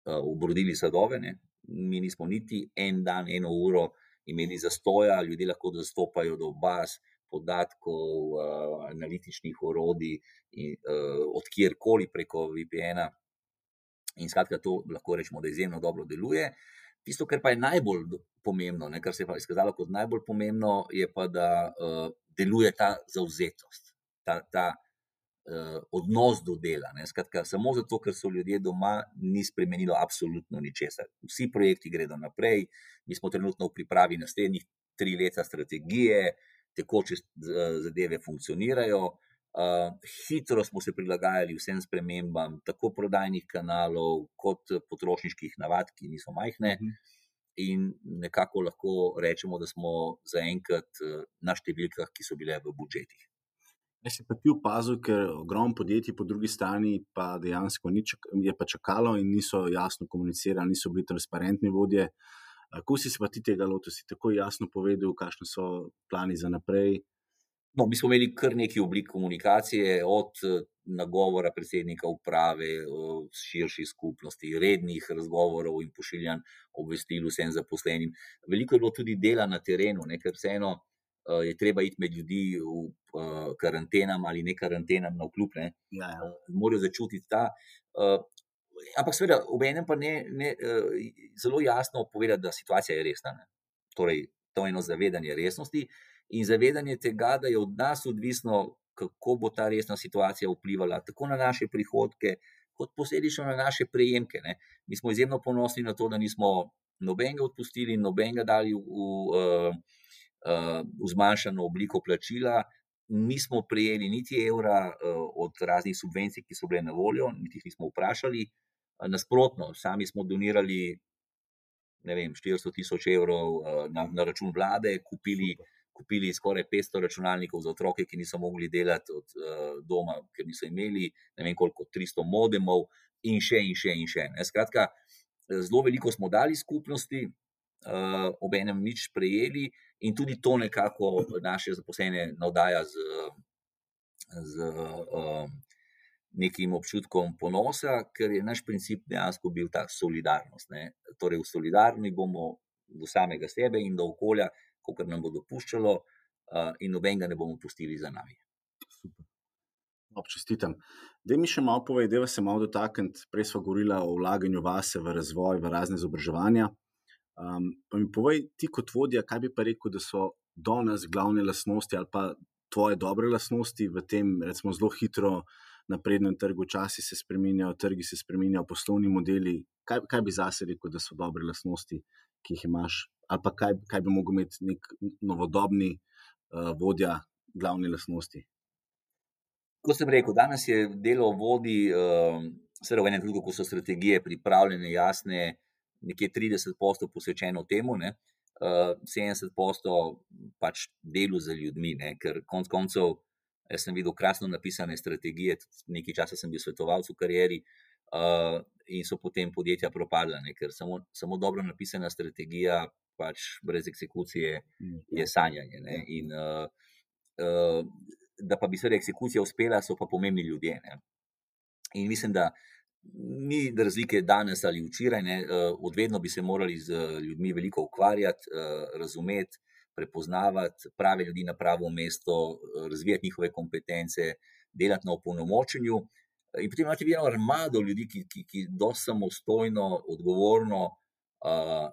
obrodili sadove. Ne. Mi nismo niti en dan, eno uro imeli zastoja, ljudje lahko dostopajo do baz, podatkov, uh, analitičnih orodij, in, uh, od kjerkoli preko VPN-a. In skratka, to lahko rečemo, da izjemno dobro deluje. Tisto, kar pa je najbolj pomembno, ne, kar se je izkazalo kot najbolj pomembno, je pa, da uh, deluje ta zauzetost, ta, ta odnos do dela. Ne. Skratka, samo zato, ker so ljudje doma, ni spremenilo absolutno ničesar. Vsi projekti gredo naprej, mi smo trenutno v pripravi naslednjih tri leta strategije, uh, tekoče zadeve funkcionirajo. Uh, hitro smo se prilagajali vsem spremembam, tako prodajnih kanalov, kot potrošniških navad, ki niso majhne, uh mhm. in nekako lahko rečemo, da smo zaenkrat na številkah, ki so bile v budžetih. Jaz sem pa ti opazil, ker ogromno podjetij po drugi strani pa dejansko ni čak, je pa čakalo in niso jasno komunicirali, niso bili transparentni vodje. Kako si se pa ti tega lotil, si tako jasno povedal, kakšni so plani za naprej? No, mi smo imeli kar nekaj oblik komunikacije, od nagovora predsednika uprave, širši skupnosti, rednih razgovorov in pošiljanj obvestil vsem zaposlenim. Veliko je bilo tudi dela na terenu, ne, ker vseeno je treba iti med ljudi v karantenam ali ne karantenam na vkljub. Ne. Ja, ja. Morajo začutiti ta ampak seveda, ob enem pa ne, ne zelo jasno povedati, da situacija je resna. Ne. Torej, to je eno zavedanje resnosti in zavedanje tega, da je od nas odvisno, kako bo ta resna situacija vplivala tako na naše prihodke, kot posledično na naše prejemke. Ne. Mi smo izjemno ponosni na to, da nismo nobenega odpustili, nobenega dali v, v, v zmanjšano obliko plačila. Nismo prijeli niti evra uh, od raznih subvencij, ki so bile na voljo, niti jih nismo vprašali, Nasprotno, sami smo donirali vem, 400 tisoč evrov eh, na, na račun vlade, kupili, kupili skoraj 500 računalnikov za otroke, ki niso mogli delati od doma, ker niso imeli ne vem koliko, 300 modemov in še in še in še. Ne. Skratka, zelo veliko smo dali skupnosti, uh, ob enem nič prejeli in tudi to nekako naše zaposlene navdaja z. z uh, nekim občutkom ponosa, ker je naš princip dejansko bil ta solidarnost. Ne. Torej, v solidarni bomo do samega sebe in do okolja, kot nam bo dopuščalo, uh, in nobenega ne bomo pustili za nami. Občestitam. Da mi še malo povej, da se malo dotakniti. Prej smo govorili o vlaganju vase v razvoj, v razne izobraževanja. Um, pa mi povej, ti kot vodja, kaj bi pa rekel, da so do nas glavne lastnosti ali pa tvoje dobre lastnosti v tem, recimo, zelo hitro naprednem trgu, časi se spremenjajo, trgi se spremenjajo, poslovni modeli. Kaj, kaj bi zase rekel, da so dobre lastnosti, ki jih imaš, ali pa kaj, kaj bi mogel imeti nek novodobni uh, vodja glavne lastnosti? Kot sem rekel, danes je delo vodi, uh, seveda v enem trenutku, ko so strategije pripravljene, jasne, nekje 30 postov posvečeno temu. Ne? uh, 70% pač delu za ljudmi, ne? ker konec koncev. Jaz sem videl krasno napisane strategije, nekaj časa sem bil svetovalec v karieri, uh, in so potem podjetja propadla, ne? ker samo, samo dobro napisana strategija, pač brez eksekucije, je sanjanje. Ne? In uh, uh, da pa bi se eksekucija uspela, so pa pomembni ljudje. Ne? In mislim, da ni razlike danes ali včeraj, ne, eh, odvedno bi se morali z ljudmi veliko ukvarjati, eh, razumeti, prepoznavati prave ljudi na pravo mesto, eh, razvijati njihove kompetence, delati na opolnomočenju. In potem imate vi eno armado ljudi, ki, ki, ki dosto samostojno, odgovorno uh,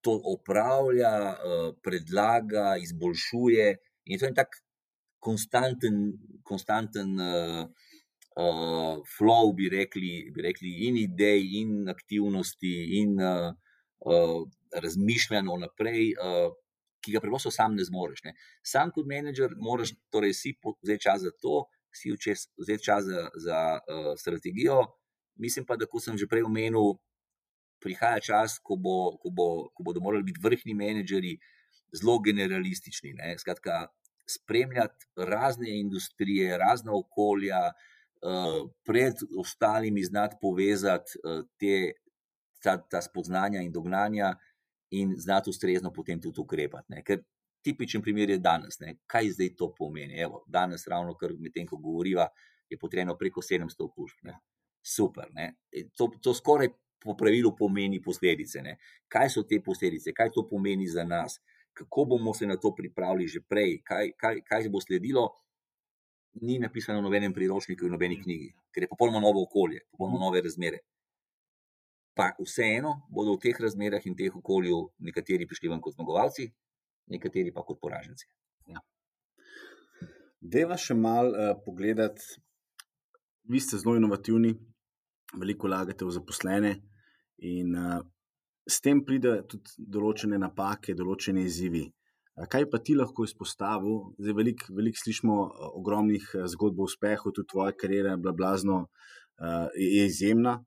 to opravlja, uh, predlaga, izboljšuje. In to je en tak konstanten, konstanten uh, uh, flow, bi rekli, bi rekli, in idej, in aktivnosti, in uh, uh, razmišljanja naprej, uh, ki ga preprosto sam ne zmoriš. Ne. Sam kot menedžer, moraš torej si vzeti čas za to, si vzeti čas za, za uh, strategijo. Mislim pa, da, kot sem že prej omenil, prihaja čas, ko, bo, ko, bo, ko bodo morali biti vrhni menedžeri zelo generalistični. Ne. Skratka, spremljati razne industrije, razna okolja, uh, Eh, pred ostalimi znati povezati eh, te, ta, ta spoznanja in dognanja, in znati ustrezno potem tudi ukrepati. Ne. Ker tipičen primer je danes, ne. kaj zdaj to pomeni. Evo, danes, ravno kar medtem, ko govoriva, je potrebno preko 700 okužb. Super. Ne. E, to, to skoraj po pravilu pomeni posledice. Ne. Kaj so te posledice, kaj to pomeni za nas, kako bomo se na to pripravili že prej, kaj, kaj, kaj bo sledilo ni napisano v nobenem priročniku in nobeni knjigi, ker je popolnoma novo okolje, popolnoma nove razmere. Pa vseeno bodo v teh razmerah in teh okolju nekateri prišli ven kot zmagovalci, nekateri pa kot poraženci. Ja. Deva še malo uh, pogledati, vi ste zelo inovativni, veliko vlagate v zaposlene, in uh, s tem pride tudi določene napake, določene izzivi. Kaj pa ti lahko izpostavil? Zdaj, veliko velik slišimo ogromnih zgodb o uspehu, tudi tvoja karjera je bila blazno, uh, je izjemna.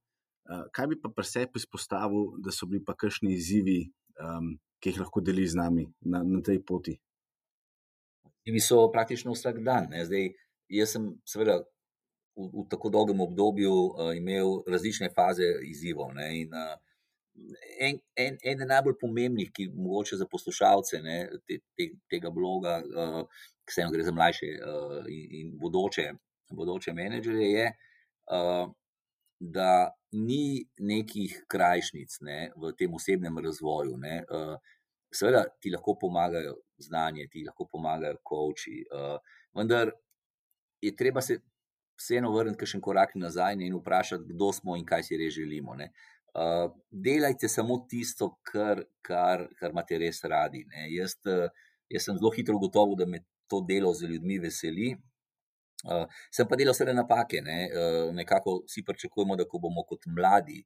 Uh, kaj bi pa pri sebi izpostavil, da so bili pa kakšni izzivi, um, ki jih lahko deli z nami na, na tej poti? Izzivi so praktično vsak dan. Ne? Zdaj, jaz sem seveda v, v tako dolgem obdobju uh, imel različne faze izzivov. Ne? In uh, en, en, en najbolj pomembnih, ki mogoče za poslušalce ne, te, te, tega bloga, uh, ki se jim gre za mlajše uh, in, in bodoče, bodoče menedžerje, je, uh, da ni nekih krajšnic ne, v tem osebnem razvoju. Ne, uh, seveda ti lahko pomagajo znanje, ti lahko pomagajo koči, uh, vendar je treba se. Vseeno vrniti še en korak nazaj in vprašati, kdo smo in kaj si res želimo. Ne. Uh, delajte samo tisto, kar, kar, kar imate res radi. Jaz, uh, jaz sem zelo hitro ugotovil, da me to delo z ljudmi veseli. Uh, sem pa delal vse napake. Ne? Uh, nekako si pričakujemo, da ko bomo kot mladi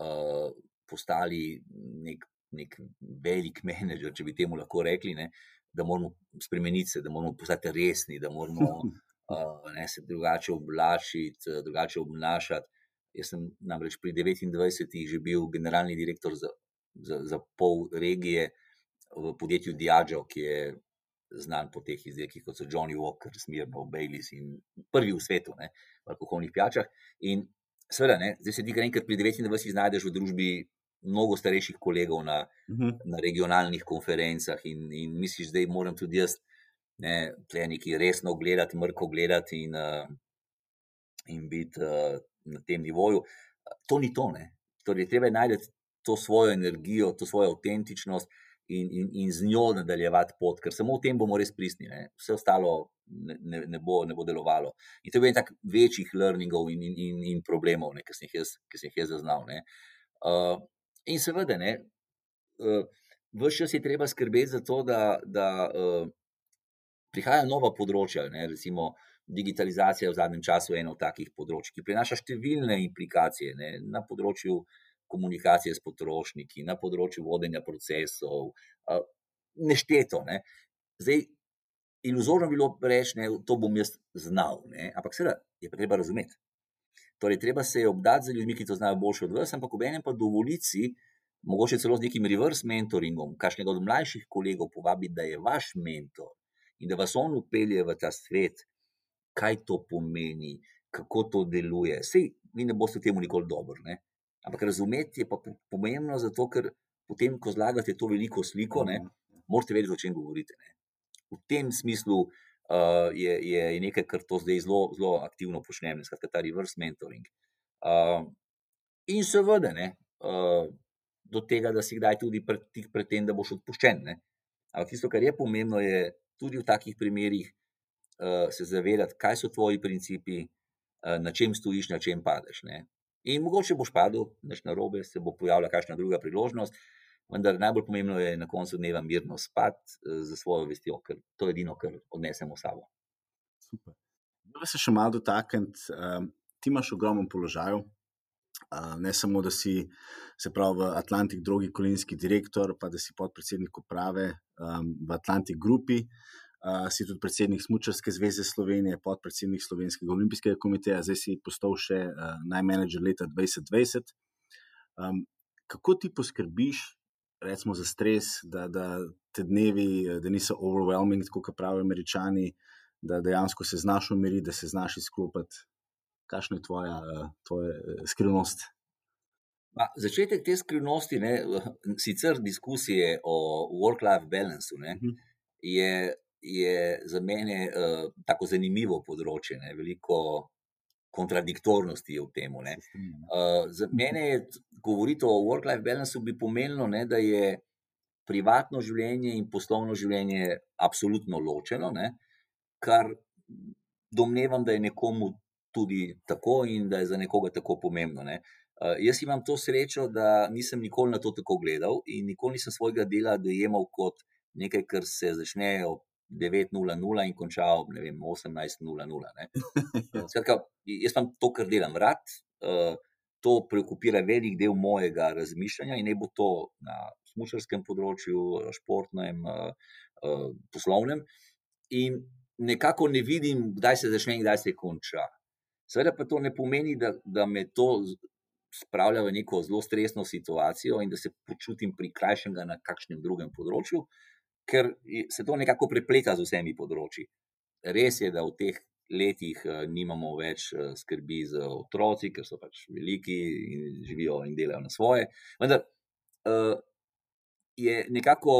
uh, postali nek, nek velik [LAUGHS] menedžer, če bi temu lahko rekli, ne? da moramo spremeniti se, da moramo postati resni, da moramo uh, [LAUGHS] ne, se drugače oblačiti, drugače obnašati. Jaz sem namreč pri 29-ih že bil generalni direktor za, za, za pol regije v podjetju Diageo, ki je znan po teh izdelkih, kot so Johnny Walker, Smirnov, Baileys in prvi v svetu, ne, v alkoholnih pijačah. In seveda, ne, zdaj se ti kar enkrat pri 29-ih znajdeš v družbi mnogo starejših kolegov na, uh mhm. -huh. na regionalnih konferencah in, in misliš, da moram tudi jaz ne, nekaj resno gledati, mrko gledati in, uh, in biti. Uh, na tem nivoju. To ni to. Ne? Torej, treba je najti to svojo energijo, to svojo avtentičnost in, in, in z njo nadaljevati pot, ker samo v tem bomo res pristni. Ne? Vse ostalo ne, ne, ne, bo, ne bo delovalo. In to je en tak večjih learningov in, in, in, in problemov, ki sem jih jaz, jaz zaznal. Uh, in seveda, ne. Uh, vse čas je treba skrbeti za to, da, da uh, prihajajo nova področja. Ne, recimo, digitalizacija je v zadnjem času eno od takih področij, ki prinaša številne implikacije ne, na področju komunikacije s potrošniki, na področju vodenja procesov, nešteto. Ne. Zdaj, iluzorno bi bilo reči, da to bom jaz znal, ne, ampak seveda je treba razumeti. Torej, treba se je obdati z ljudmi, ki to znajo boljše od vas, ampak ob enem pa dovoliti, mogoče celo z nekim reverse mentoringom, kakšnega od mlajših kolegov povabiti, da je vaš mentor in da vas on upelje v ta svet, kaj to pomeni, kako to deluje. Sej, vi ne boste temu nikoli dobro. Ne? Ampak razumeti je pa pomembno, zato ker potem, ko zlagate to veliko sliko, ne, morate vedeti, o čem govorite. Ne? V tem smislu uh, je, je nekaj, kar to zdaj zelo, zelo aktivno počnem, skratka, ta reverse mentoring. Uh, in seveda, ne, uh, do tega, da si kdaj tudi tik pred tem, da boš odpuščen. Ne. Ampak tisto, kar je pomembno, je tudi v takih primerih se zavedati, kaj so tvoji principi, uh, na čem stojiš, na čem padeš. Ne. In mogoče boš padel, znaš na robe, se bo pojavila kakšna druga priložnost, vendar najbolj pomembno je na koncu dneva mirno spati uh, za svojo vestjo, ker to je edino, kar odnesemo s sabo. Super. Da se še malo dotakniti, um, ti imaš ogromen položaj. Uh, ne samo, da si pravi v Atlantik, drugi kolinski direktor, pa da si podpredsednik uprave um, v Atlantik Grupi, uh, si tudi predsednik Smučarske zveze Slovenije, podpredsednik Slovenskega olimpijskega komiteja, zdaj si postal še uh, najmenedžer leta 2020. Um, kako ti poskrbiš, recimo, za stres, da, da te dnevi, da niso overwhelming, kot pravijo američani, da dejansko se znaš umiriti, da se znaš izklopiti? Kakšna je tvoja, tvoja skrivnost? Pa, začetek te skrivnosti, ne, sicer diskusije o work-life balancu, ne, mhm. je, je za mene uh, tako zanimivo področje. Ne, veliko kontradiktornosti je v tem. Uh, za mene je govoriti o work-life balancu bi pomenilo, ne, da je privatno življenje in poslovno življenje absolutno ločeno, ne, kar domnevam, da je nekomu tudi tako in da je za nekoga tako pomembno. Ne. Uh, jaz imam to srečo, da nisem nikoli na to tako gledal in nikoli nisem svojega dela dojemal kot nekaj, kar se začne ob 9:00 in konča ob 18:00. Skratka, jaz imam to, kar delam rad, uh, to preokupira velik del mojega razmišljanja in ne bo to na smočarskem področju, športnem, uh, uh, poslovnem. In nekako ne vidim, kdaj se začne in kdaj se konča. Seveda pa to ne pomeni, da, da me to spravlja v neko zelo stresno situacijo in da se počutim prikrajšenega na kakšnem drugem področju, ker se to nekako prepleta z vsemi področji. Res je, da v teh letih uh, nimamo več uh, skrbi za otroci, ker so pač veliki in živijo in delajo na svoje. Vendar uh, je nekako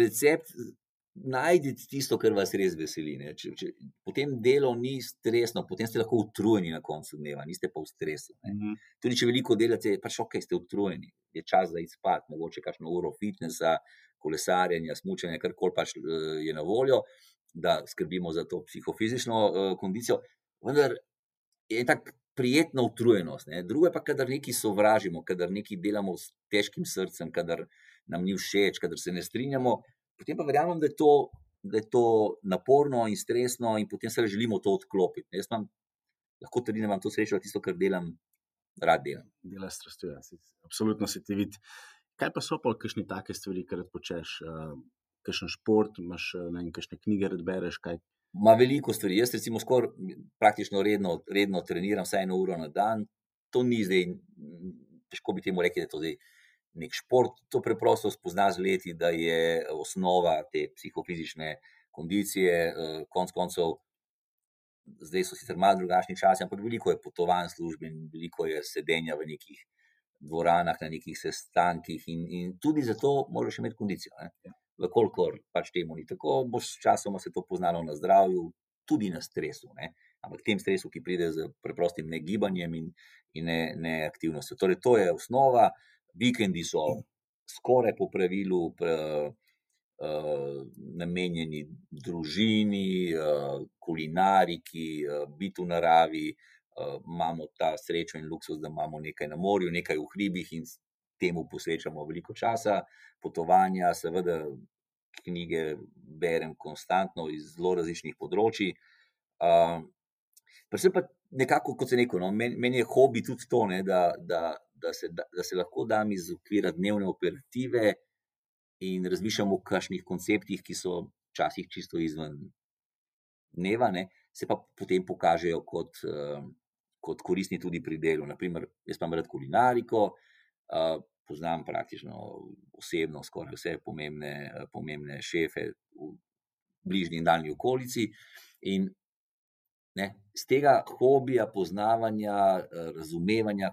recept najdite tisto, kar vas res veseli. Če, če, potem delo ni stresno, potem ste lahko utrujeni na koncu dneva, niste pa v stresu. Mm -hmm. Tudi če veliko delate, pač ok, ste utrujeni, je čas za izpad, mogoče kakšno uro fitnesa, kolesarjenja, smučanja, kar koli pač uh, je na voljo, da skrbimo za to psihofizično uh, kondicijo. Vendar je tako prijetna utrujenost. Ne? Drugo je pa, kadar nekaj sovražimo, kadar nekaj delamo s težkim srcem, kadar nam ni všeč, kadar se ne strinjamo potem pa verjamem, da je, to, da je to naporno in stresno, in potem se želimo to odklopiti. Jaz imam, lahko tudi imam to srečo, da tisto, kar delam, rad delam. Dela strastuje, ja, absolutno se ti vidi. Kaj pa so pa kakšne take stvari, kar počneš, uh, kakšen šport, imaš ne, kakšne knjige, da bereš? Kaj? Ma veliko stvari. Jaz, recimo, skoraj praktično redno, redno treniram, vsaj eno uro na dan. To ni zdaj, težko bi temu rekel, da je to zdaj nek šport, to preprosto spozna z leti, da je osnova te psihofizične kondicije. Eh, konec koncev, zdaj so sicer malo drugačni časi, ampak veliko je potovanj službe in veliko je sedenja v nekih dvoranah, na nekih sestankih, in, in tudi zato moraš imeti kondicijo. Vkolikor pač temu ni tako, bo s časom se to poznalo na zdravju, tudi na stresu. Ne? Ampak tem stresu, ki pride z preprostim negibanjem in, in neaktivnostjo. Ne torej, to je osnova, vikendi so skoraj po pravilu pre, uh, namenjeni družini, uh, kulinariki, uh, biti v naravi. Imamo ta srečo in luksus, da imamo nekaj na morju, nekaj v hribih in temu posvečamo veliko časa, potovanja, seveda, knjige berem konstantno iz zelo različnih področji. Uh, predvsem pa nekako, kot se reče, no, meni, meni je hobi tudi to, ne, da, da, da, se, da, da se lahko dam iz okvira dnevne operative in razmišljam o kakšnih konceptih, ki so včasih čisto izven dneva, ne, se pa potem pokažejo kot, uh, kot koristni tudi pri delu. Naprimer, jaz imam rad kulinariko. Uh, Poznam praktično osebno skoraj vse pomembne, pomembne šefe v bližnji in daljni okolici. In ne, z tega hobija, poznavanja, razumevanja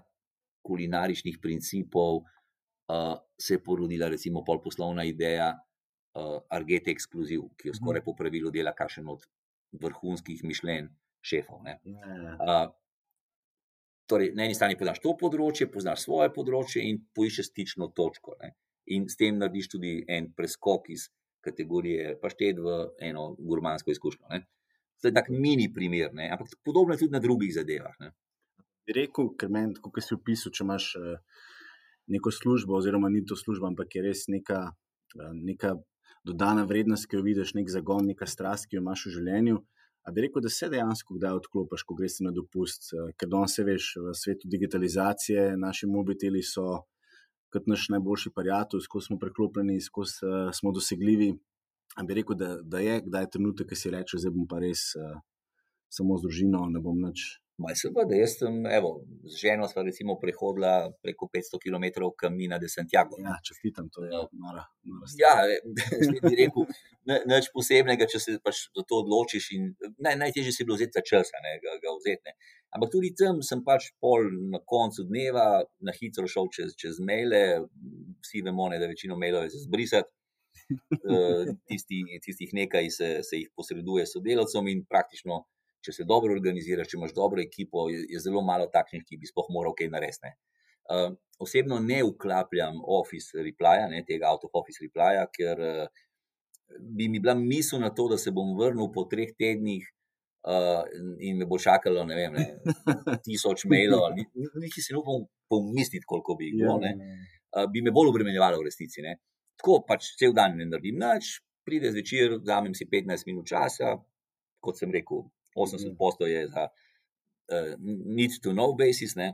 kulinaričnih principov, uh, se je porodila, recimo, poslovna ideja uh, Argete Exclusive, ki jo Mhm. skoraj po pravilu dela kakšen od vrhunskih mišljenj šefov. Ne. Uh, torej, na eni strani poznaš to področje, poznaš svoje področje in poiščeš stično točko. Ne. In s tem narediš tudi en preskok iz kategorije paštet v eno gurmansko izkušnjo. Ne. To je tak mini primer, ne. ampak podobno je tudi na drugih zadevah. Ne. Bi rekel, ker meni, kot si opisal, če imaš eh, neko službo, oziroma ni to služba, ampak je res neka, eh, neka dodana vrednost, ki jo vidiš, nek zagon, neka strast, ki jo imaš v življenju. A bi rekel, da se dejansko kdaj odklopiš, ko greš na dopust, eh, ker danes se veš, v svetu digitalizacije, naši mobiteli so kot naš najboljši prijatelj, skozi smo preklopljeni, skozi uh, smo dosegljivi. A bi rekel, da, da je kdaj trenutek, ki si reče, zdaj bom pa res uh, samo z družino, ne bom nič. Maj seveda, jaz sem, evo, z ženo sva recimo prehodila preko 500 km kamina de Santiago. Ja, čestitam, to je Ja. nora. nora. Ja, [LAUGHS] spet bi rekel, nič posebnega, če se pač za to odločiš. In, naj, najtežje si bilo vzeti ta čas, ne, ga, ga vzeti. Ne. Ampak tudi tam sem pač pol na koncu dneva na hitro šel čez, čez maile, vsi vemo, ne, da večino mailov je za zbrisati. [LAUGHS] Eh, Tisti, tistih nekaj se, se jih posreduje sodelavcem, in praktično, če se dobro organiziraš, če imaš dobro ekipo, je, je zelo malo takšnih, ki bi sploh moral kaj narediti. Uh, osebno ne vklapljam office replya, ne, tega out of office replya, ker uh, bi mi bila misel na to, da se bom vrnil po treh tednih uh, in me bo čakalo, ne vem, ne, [LAUGHS] tisoč mailov, niti si ne upam pomisliti, koliko bi jih Ja, bilo. ne uh, bi me bolj obremenjevalo v resnici. Ne. Tako pač cel dan ne naredim nič, pride zvečer, vzamem si 15 minut časa, kot sem rekel, 80 posto je za uh, need to know basis, ne.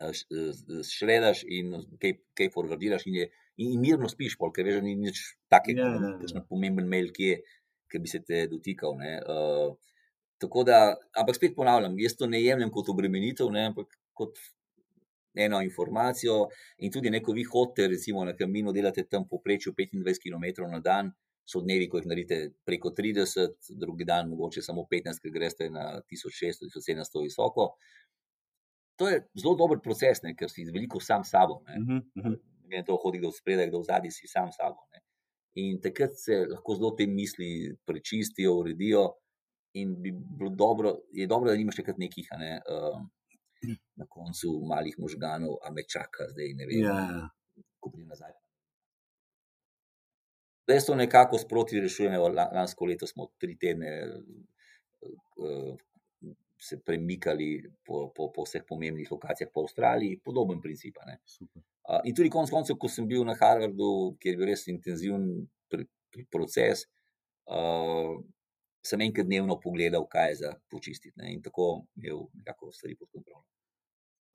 Š- uh, Šredaš in kaj, kaj forwardiraš, in, je, in, mirno spiš, pol, ker veš, da ni nič takega, yeah, ja. yeah. pomemben mail, ki, je, ki bi se te dotikal. Ne. Uh, tako da, ampak spet ponavljam, jaz to ne jemljem kot obremenitev, ne, ampak kot eno informacijo. In tudi neko vi hodite, recimo na kaminu, delate tam poprečju 25 km na dan, so dnevi, ko jih naredite preko 30, drugi dan mogoče samo 15, ker greste na 1600-1700 visoko. To je zelo dober proces, ne, ker si veliko sam s sabo. Ne. Ne glede na to, hodi kdo spredaj, kdo zadnji, si sam s sabo. Ne. In takrat se lahko zelo te misli prečistijo, uredijo. In bi bilo dobro, je dobro, da nimaš takrat nekih, a ne, um, na koncu malih možganov, a me čaka zdaj, ne vem, Ja, ja. ko pridem nazaj. Zdaj so nekako sproti rešujemo. La- Lansko leto smo tri tedne eh, se premikali po, po, po vseh pomembnih lokacijah po Avstraliji, podoben princip. In tudi konec koncev, ko sem bil na Harvardu, kjer je bil res intenziven pr pr proces, uh, sem enkrat dnevno pogledal, kaj je za počistiti. Ne? In tako imel nekako stvari pod kontrolo.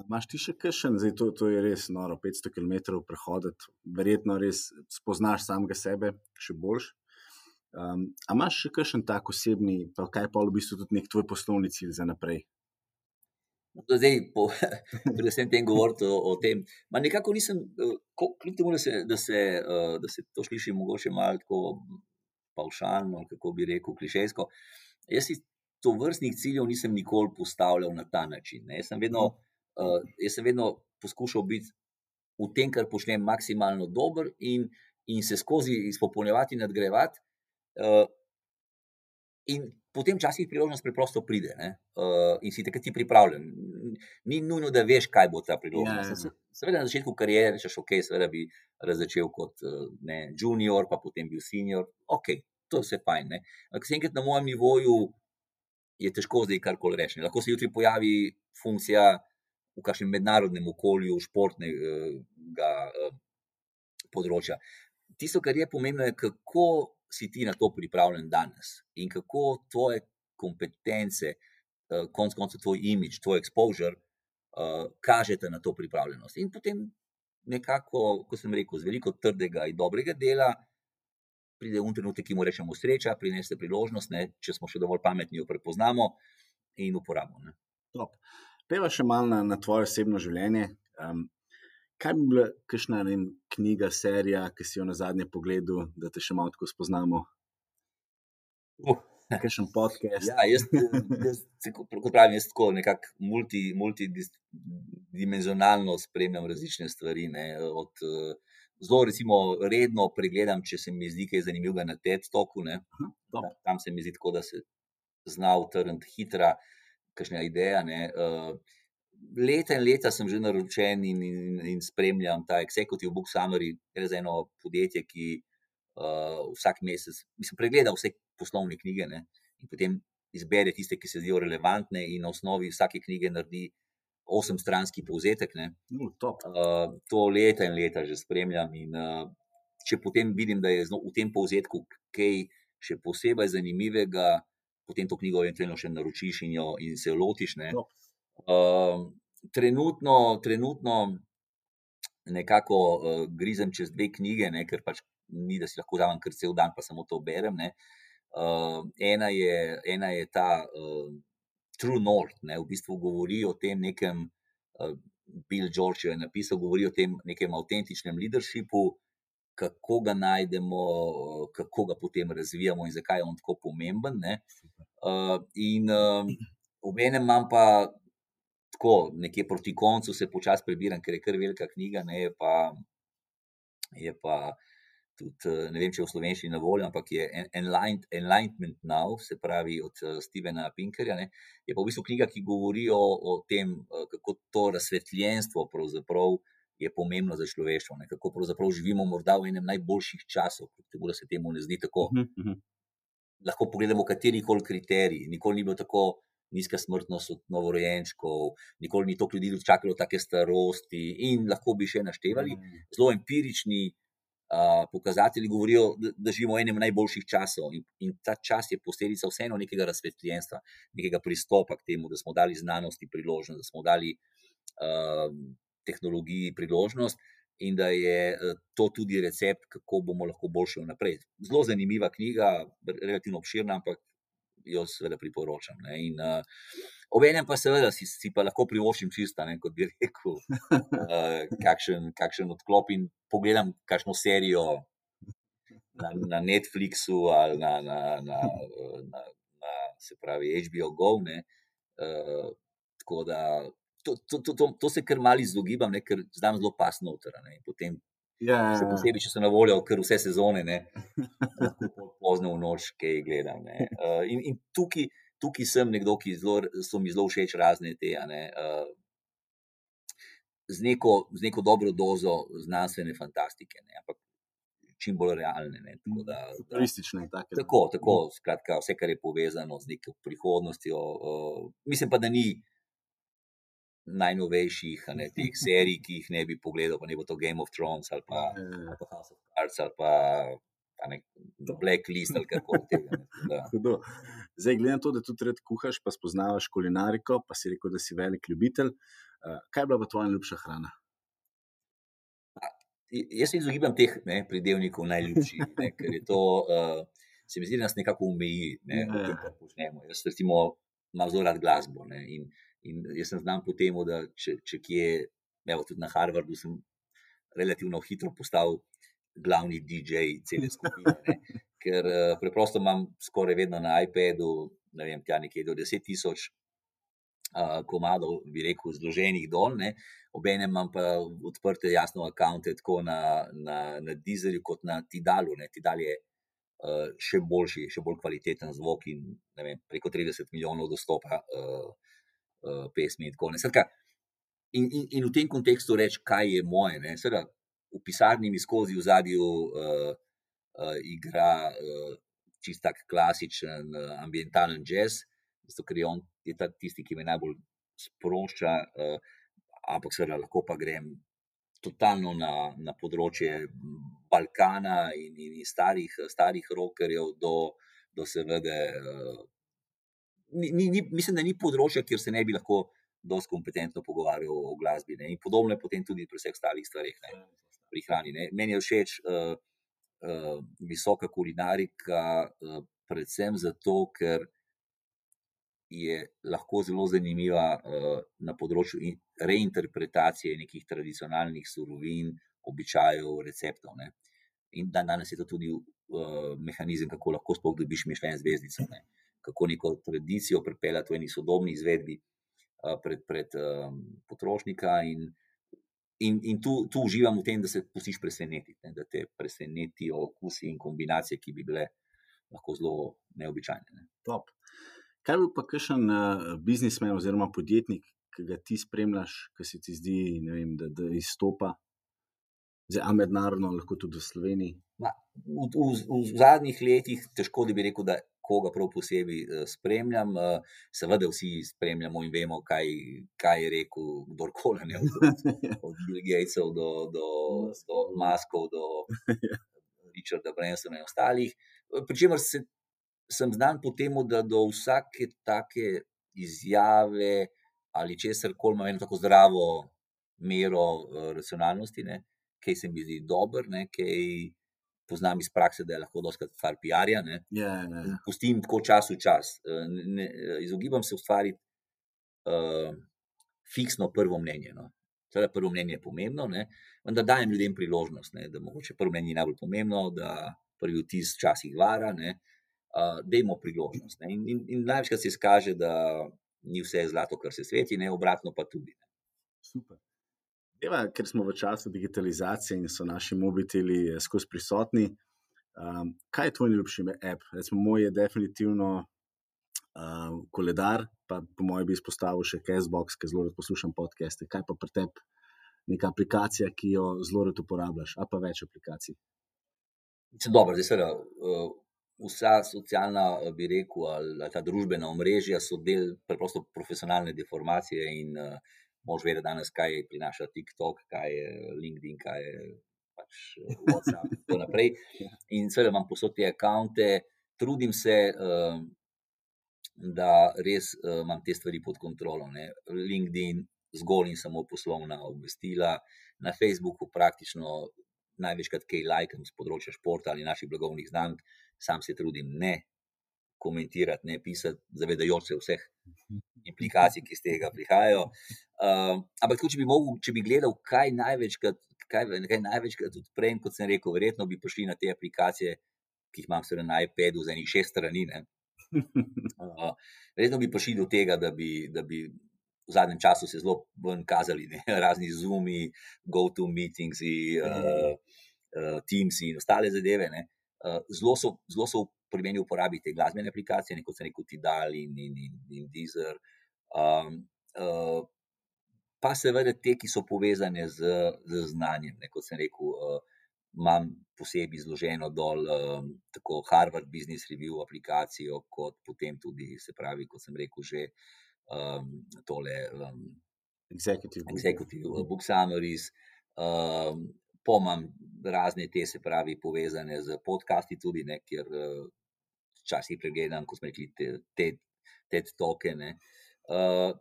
A Imaš ti še kakšen, zdaj to, to je res noro, 500 km prehoditi, verjetno res spoznaš samega sebe še boljš. Um, a imaš še kakšen tak osebni, pa kaj pa v bistvu tudi nek tvoj poslovni cilj za naprej? No, to Zdaj, po, [LAUGHS] pri vsem tem govoriti o, o tem, ma nekako nisem, eh, kljub temu, da se, da, se, eh, da se to sliši mogoče malo tako pavšalno, kako bi rekel, klišejsko. Jaz si to vrstnih ciljev nisem nikoli postavljal na ta način. Ne. Jaz sem vedno, uh, jaz sem vedno poskušal biti v tem, kar počnem, maksimalno dober in, in se skozi izpopolnjevati nadgrajevati. Uh, in potem včasih priložnost preprosto pride ne, uh, in si takrat ti pripravljen. Ni nujno, da veš, kaj bo ta priložnost. Ja, ja. Se- Seveda na začetku kariere rečeš, ok, seveda bi začel kot ne, junior, pa potem bil senior. Ok, to je vse fajn. ne. Ampak se enkrat na mojem nivoju je težko zdaj karkoli reči. Lahko se jutri pojavi funkcija v kakšnem mednarodnem okolju, športnega področja. Tisto, kar je pomembno, je, kako si ti na to pripravljen danes in kako tvoje kompetence, konec koncev tvoj imič, tvoj exposure, kažete na to pripravljenost. In potem nekako, kot sem rekel, z veliko trdega in dobrega dela pride oni trenutek, ki mu rečemo sreča, prinese priložnost, ne, če smo še dovolj pametni, jo prepoznamo in uporabimo. Pejva še malo na, na tvoje osebno življenje. Um, kaj bi bila kakšna vem, knjiga, serija, ki si jo na zadnje pogledal, da te še malo tako spoznamo? Uh. [LAUGHS] Kakšen podcast. Ja, jaz, jaz, kot pravim, jaz tako nekako multi, multidimenzionalno spremljam različne stvari. Ne, od, uh, zelo, recimo, redno pregledam, če se mi zdi kaj zanimivega na TED-toku. Tam se mi zdi tako, da se zna utrniti hitra, kakšna ideja. Ne. Leta in leta sem že naročen in, in, in spremljam ta Executive Book Summary, gre za eno podjetje, ki uh, vsak mesec, mislim, pregleda vse poslovne knjige ne, in potem izbere tiste, ki se zdijo relevantne, in na osnovi vsake knjige naredi osemstranski povzetek. Uh, uh, to leta in leta že spremljam. In, uh, če potem vidim, da je v tem povzetku kaj še posebej zanimivega, potem to knjigo eventualno še naročiš in, jo, in se jo lotiš. Uh, trenutno, trenutno nekako uh, grizem čez dve knjige, ne, ker pač ni, da si lahko vzamem kar cel dan, pa samo to berem. Uh, ena, je, ena je ta uh, True North, ne, v bistvu govori o tem nekem, uh, Bill George je napisal, govori o tem nekem avtentičnem leadershipu, kako ga najdemo, kako ga potem razvijamo in zakaj je on tako pomemben. Uh, in uh, ob enem imam pa. Tako, nekje proti koncu se počasi prebiram, ker je kar velika knjiga, ne, je pa, je pa uh, tudi eh, ne vem, če je v slovenščini na voljo, ampak je Enlightenment Now, se pravi od eh, Stevena Pinkerja. Ne, je pa v bistvu knjiga, ki govori o, o tem, kako to razsvetljenstvo je pomembno za človeštvo, ne, kako pravzaprav živimo morda v enem najboljših časov, kljub da se temu ne zdi tako. Uh -huh. Lahko pogledamo kateri koli kriterij, nikoli ni bilo tako. Nizka smrtnost od novorojenčkov, nikoli ni toliko ljudi čakalo take starosti, in lahko bi še naštevali. Zelo empirični, pokazatelji govorijo, da, da živimo v enem najboljših časov in, in ta čas je posledica vseeno nekega razsvetljenstva, nekega pristopa k temu, da smo dali znanosti priložnost, da smo dali uh, tehnologiji priložnost in da je to tudi recept, kako bomo lahko boljši naprej. Zelo zanimiva knjiga, relativno obširna, ampak jo seveda priporočam. Ne, in, uh, Obenem pa seveda si, si pa lahko privoščim čista, ne, kot bi rekel, uh, kakšen, kakšen odklop in pogledam kakšno serijo na, na Netflixu ali na, na, na, na, na se pravi HBO Go. Ne, uh, tako da to, to, to, to, to se kar malo izogibam, ne, ker znam zelo pasno noter. Potem, ja, ja, še posebej, če so na voljo, ker vse sezone, ne, pozno v noč kaj gledam. Uh, in, in tukaj tukaj sem nekdo, ki zelo, so mi zelo všeč razne te. Ne, uh, z, neko, z neko dobro dozo znanstvene fantastike, ne, ampak čim bolj realne. Ne, tako, da. Da, tako, tako skratka, vse, kar je povezano z neko prihodnostjo. Uh, mislim pa, da ni. Najnovejših ne, [LAUGHS] teh serij, ki jih ne bi pogledal, pa ne bo to Game of Thrones ali pa, ja, ja, ja. ali pa House of Cards ali pa nek blacklist ali kako tega. [LAUGHS] Zdaj, glede na to, da tudi red kuhaš, pa spoznavaš kulinariko, pa si rekel, da si velik ljubitelj. Uh, kaj je bila pa tvoja najljubša hrana? Jaz se izogibam teh ne, pridevnikov najljubših, ne, ker je to, uh, se mi zdi, da nas nekako umeji, ne, ne. Kar počnemo. Jaz, recimo, imam zelo rad glasbo ne, in, in jaz sem znam po tem, da če, če kje, evo, tudi na Harvardu sem relativno hitro postal glavni DJ cele skupine. Ne? [LAUGHS] Ker uh, preprosto imam skoraj vedno na iPadu, ne vem, tja nekje do 10 tisoč uh, komadov, bi rekel, zloženih dol. Ne? Obenem imam pa odprte, jasno, akonte tako na, na, na Dizelu, kot na Tidalu. Ne? Tidal je uh, še boljši, še bolj kvaliteten zvok in vem, preko 30 milijonov dostopa uh, uh, pesmi. In, in, in, in v tem kontekstu reči, kaj je moje. Seveda, v pisarni mi skozi v zadju uh, uh, igra uh, čist tak klasičen uh, ambientalen jazz, zato ker je on je tisti, ki me najbolj sprošča. Uh, ampak seveda lahko pa grem totalno na, na področje Balkana in, in, in starih, starih rokerjev, do, do seveda. Ni, ni, mislim, da ni področja, kjer se ne bi lahko dosti kompetentno pogovarjal o glasbi. Ne? In podobno je potem tudi pri vseh ostalih stvareh, ne? pri hrani. Ne? Meni je všeč uh, uh, visoka kulinarika, uh, predvsem zato, ker je lahko zelo zanimiva uh, na področju reinterpretacije nekih tradicionalnih surovin, običajev, receptov. Ne? In dan danes je to tudi uh, mehanizem, kako lahko dobiš mišljenje zvezdice. Ne? Kako neko tradicijo pripeljati v eni sodobni izvedbi pred, pred um, potrošnika. In, in, in tu, tu uživam v tem, da se pustiš presenetiti, ne? da te presenetijo okusi in kombinacije, ki bi bile lahko zelo neobičajne. Ne? Top. Kaj bi pa kakšen uh, biznismen oziroma podjetnik, ki ga ti spremljaš, ki se ti zdi, vem, da, da izstopa, zdaj, a mednarodno, lahko tudi v Sloveniji? Ma, v, v, v zadnjih letih težko bi rekel, da koga prav posebej uh, spremljam. Uh, seveda vsi spremljamo in vemo, kaj, kaj je rekel kdorkoli, ne, od, od [LAUGHS] Bill Gatesov do, do, do Maskov, do [LAUGHS] Richarda Bransona in ostalih. Pričemer se sem znan po tem, da do vsake take izjave ali česar koli ima eno tako zdravo mero racionalnosti, ne, kaj se mi zdi dober, ne, kaj poznam iz prakse, da je lahko doskrat stvar PR-ja. Yeah, yeah. Pustim tako čas v čas. Uh, ne, izogibam se ustvariti uh, fiksno prvo mnenje. No. Seveda, prvo mnenje je pomembno, ne, vendar dajem ljudem priložnost, ne, da mogoče prvo mnenje je najbolj pomembno, da prvi vtis včasih vara. Ne, uh, da imamo priložnost. In, in, in največkrat se izkaže, da ni vse zlato, kar se sveti, ne obratno pa tudi. Ne. Super. Eva, ker smo v času digitalizacije in so naši mobiteli eh, skozi prisotni, um, kaj je tvoj najljubši app? Recimo, moj je definitivno um, koledar, pa po mojem bi izpostavil še Castbox, ker zelo rad poslušam podcaste. Kaj pa pri tebi neka aplikacija, ki jo zelo rad uporabljaš, a pa več aplikacij? Dobro, zdaj seveda. Uh, vsa socialna, bi rekel, ali ta družbena omrežja so del preprosto profesionalne deformacije. In uh, mož vedeti danes, kaj prinaša TikTok, kaj je LinkedIn, kaj je pač eh, WhatsApp in tako naprej. In seveda imam posod te akonte, trudim se. Uh, Da res uh, imam te stvari pod kontrolo. Ne. LinkedIn, zgolj in samo poslovna obvestila, na Facebooku praktično največkrat kaj lajkam z področja športa ali naših blagovnih znamk, sam se trudim ne komentirati, ne pisati, zavedajoč se vseh [LAUGHS] implikacij, ki iz tega prihajajo. Uh, ampak, če bi, mogel, če bi gledal, kaj največkrat, kaj, kaj največkrat odprem, kot sem rekel, verjetno bi prišli na te aplikacije, ki jih imam na iPadu, za njih šest strani. Uh, [LAUGHS] verjetno bi prišli do tega, da bi, da bi v zadnjem času se zelo kazali, ne? [LAUGHS] razni zumi, go-to-meetings, uh, uh, Teams in ostale zadeve. Ne? Eh, zelo so, zelo so pri meni uporabiti te glasbene aplikacije, kot se reče Tidal in, in, in, in Deezer. Um, uh, pa seveda te, ki so povezane z, z znanjem. Ne, kot sem rekel, uh, imam posebej izloženo dol um, tako Harvard Business Review aplikacijo, kot potem tudi, se pravi, kot sem rekel, že um, tole. Um, Executive, executive Book Summaries. Um, pomam razne te, se pravi, povezane z podcasti, tudi ne, kjer včasih pregledam, kot smo rekli, te, te, te tokene. Uh,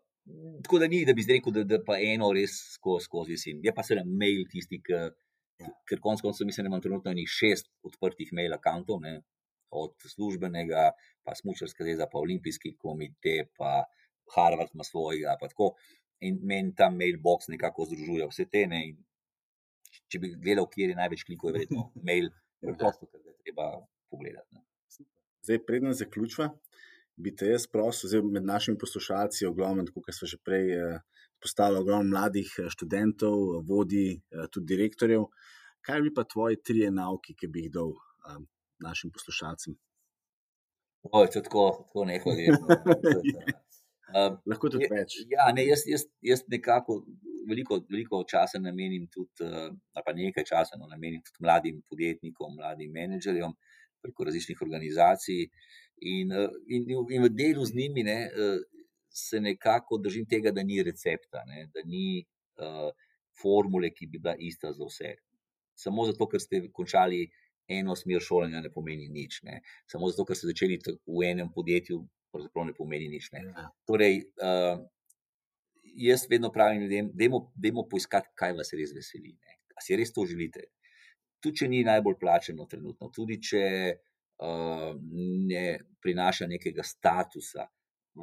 tako da ni, da bi zdaj rekel, da, da pa eno res skozi, skozi sim. Je pa seveda mail tisti, ki, ja. ker konec koncev mislim, da imam trenutno nekaj šest odprtih mail akantov, od službenega, pa smučarske zveze, pa olimpijski komite, pa Harvard ima svojega. In meni ta mailbox nekako združuje vse te. Ne, če bi gledal, kje je največ klikov, je verjetno mail, preprosto, ker ga treba pogledati. Ne. Zdaj, predem zaključva, bi te jaz prosil, zdaj med našimi poslušalci, ogromno, kot so že prej eh, postalo, ogromno mladih eh, študentov, vodij, eh, tudi direktorjev. Kaj bi pa tvoji tri nauki, ki bi jih dal um, našim poslušalcem? Oj, tako, tako ne hodim. [LAUGHS] Uh, Lahko tudi več. Ja, ne, jaz, jaz, jaz nekako veliko, veliko časa namenim tudi, uh, pa nekaj časa no, namenim tudi mladim podjetnikom, mladim menedžerjem preko različnih organizacij. In, uh, in, in v delu z njimi ne, uh, se nekako držim tega, da ni recepta, ne, da ni uh, formule, ki bi bila ista za vse. Samo zato, ker ste končali eno smer šolanja, ne pomeni nič. Ne. Samo zato, ker ste začeli v enem podjetju, pravzaprav ne pomeni nič. Ne. Ja. Torej, uh, jaz vedno pravim ljudem, da je poiskati, kaj vas res veseli. Ne. A si res to želite? Tudi, če ni najbolj plačeno, trenutno, tudi če uh, ne prinaša nekega statusa,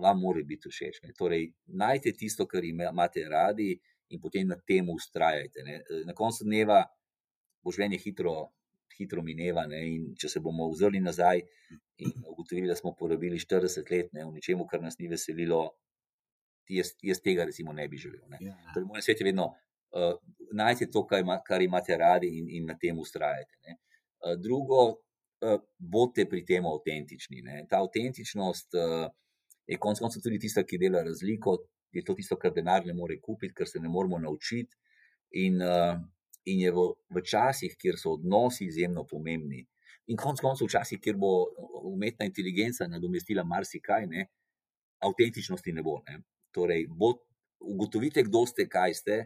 vam mora biti všeč. Ne. Torej, najte tisto, kar imate radi, in potem na tem ustrajajte. Ne. Na koncu dneva bo življenje hitro, hitro mineva. Ne. In če se bomo ozrli nazaj in ugotovili, da smo porabili 40 let ne, v nečem, kar nas ni veselilo, jaz, jaz tega recimo ne bi želel. Ne. Ja. Torej, moj svet je vedno, uh, najti to, kar, ima, kar imate radi in, in na tem ustrajate. Ne. Uh, drugo, uh, bodite pri tem avtentični. Ne. Ta avtentičnost uh, je konec koncev tudi tista, ki dela razliko, je to tisto, kar denar ne more kupiti, kar se ne moramo naučiti. In, uh, in je v, v časih, kjer so odnosi izjemno pomembni. In konec koncev, v časih, kjer bo umetna inteligenca nadomestila marsikaj, ne, avtentičnosti ne bo. Ne. Torej, bod, ugotovite, kdo ste, kaj ste,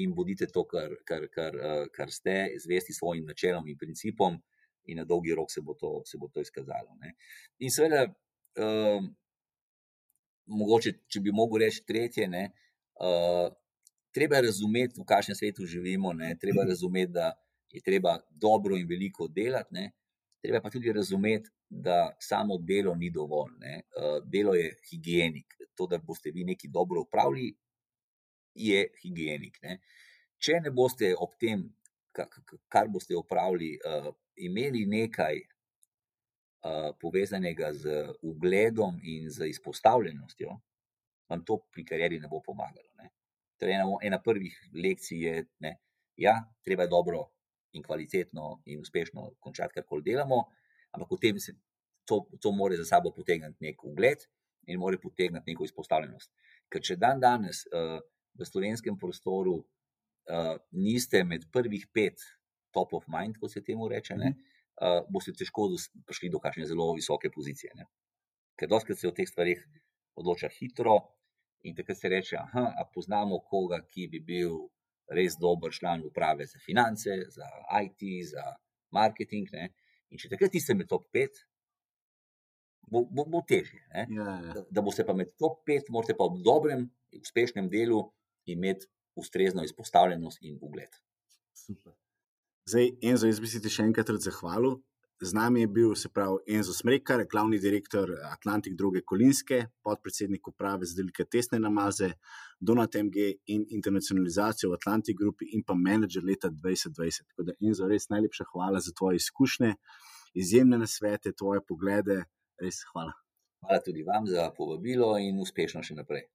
in bodite to, kar, kar, kar, uh, kar ste, zvesti svojim načelom in principom, in na dolgi rok se bo to, se bo to izkazalo. Ne. In seveda, uh, mogoče, če bi mogel reči tretje, ne, uh, treba razumeti, v kakšnem svetu živimo, ne, treba razumeti, da je treba dobro in veliko delati. Ne. Treba pa tudi razumeti, da samo delo ni dovolj. Ne. Uh, delo je higienik. To, da boste vi nekaj dobro upravili, je higienik. Ne. Če ne boste ob tem, kar boste upravili, uh, imeli nekaj uh, povezanega z ugledom in z izpostavljenostjo, vam to pri karieri ne bo pomagalo. Ne. Torej, ena, ena prvih lekcij je, da ja, treba je dobro in kvalitetno in uspešno končati, kar koli delamo, ampak potem se to, to mora za sabo potegniti nek ugled in mora potegniti neko izpostavljenost. Ker če dan danes uh, v slovenskem prostoru uh, niste med prvih pet top of mind, kot se temu reče, ne, uh, boste težko prišli do kakšne zelo visoke pozicije. Ne. Ker doskrat se o teh stvarih odloča hitro. In takrat se reče, da poznamo koga, ki bi bil res dober član uprave za finance, za IT, za marketing. Ne? In če takrat niste med top 5, bo, bo, bo težje. Ja, ja. Da, da boste pa med top 5, morate pa v dobrem, uspešnem delu imeti ustrezno izpostavljenost in ugled. Super. Zdaj, Enzo, jaz bi se ti še enkrat zahvalil. Z nami je bil, se pravi, Enzo Smrekar, glavni direktor Atlantik druge Kolinske, podpredsednik uprave za delikatesne namaze, Donat MG in internacionalizacijo v Atlantik grupi in pa menedžer leta 2020. Tako da, Enzo, res najlepša hvala za tvoje izkušnje, izjemne nasvete, tvoje poglede. Res hvala. Hvala tudi vam za povabilo in uspešno še naprej.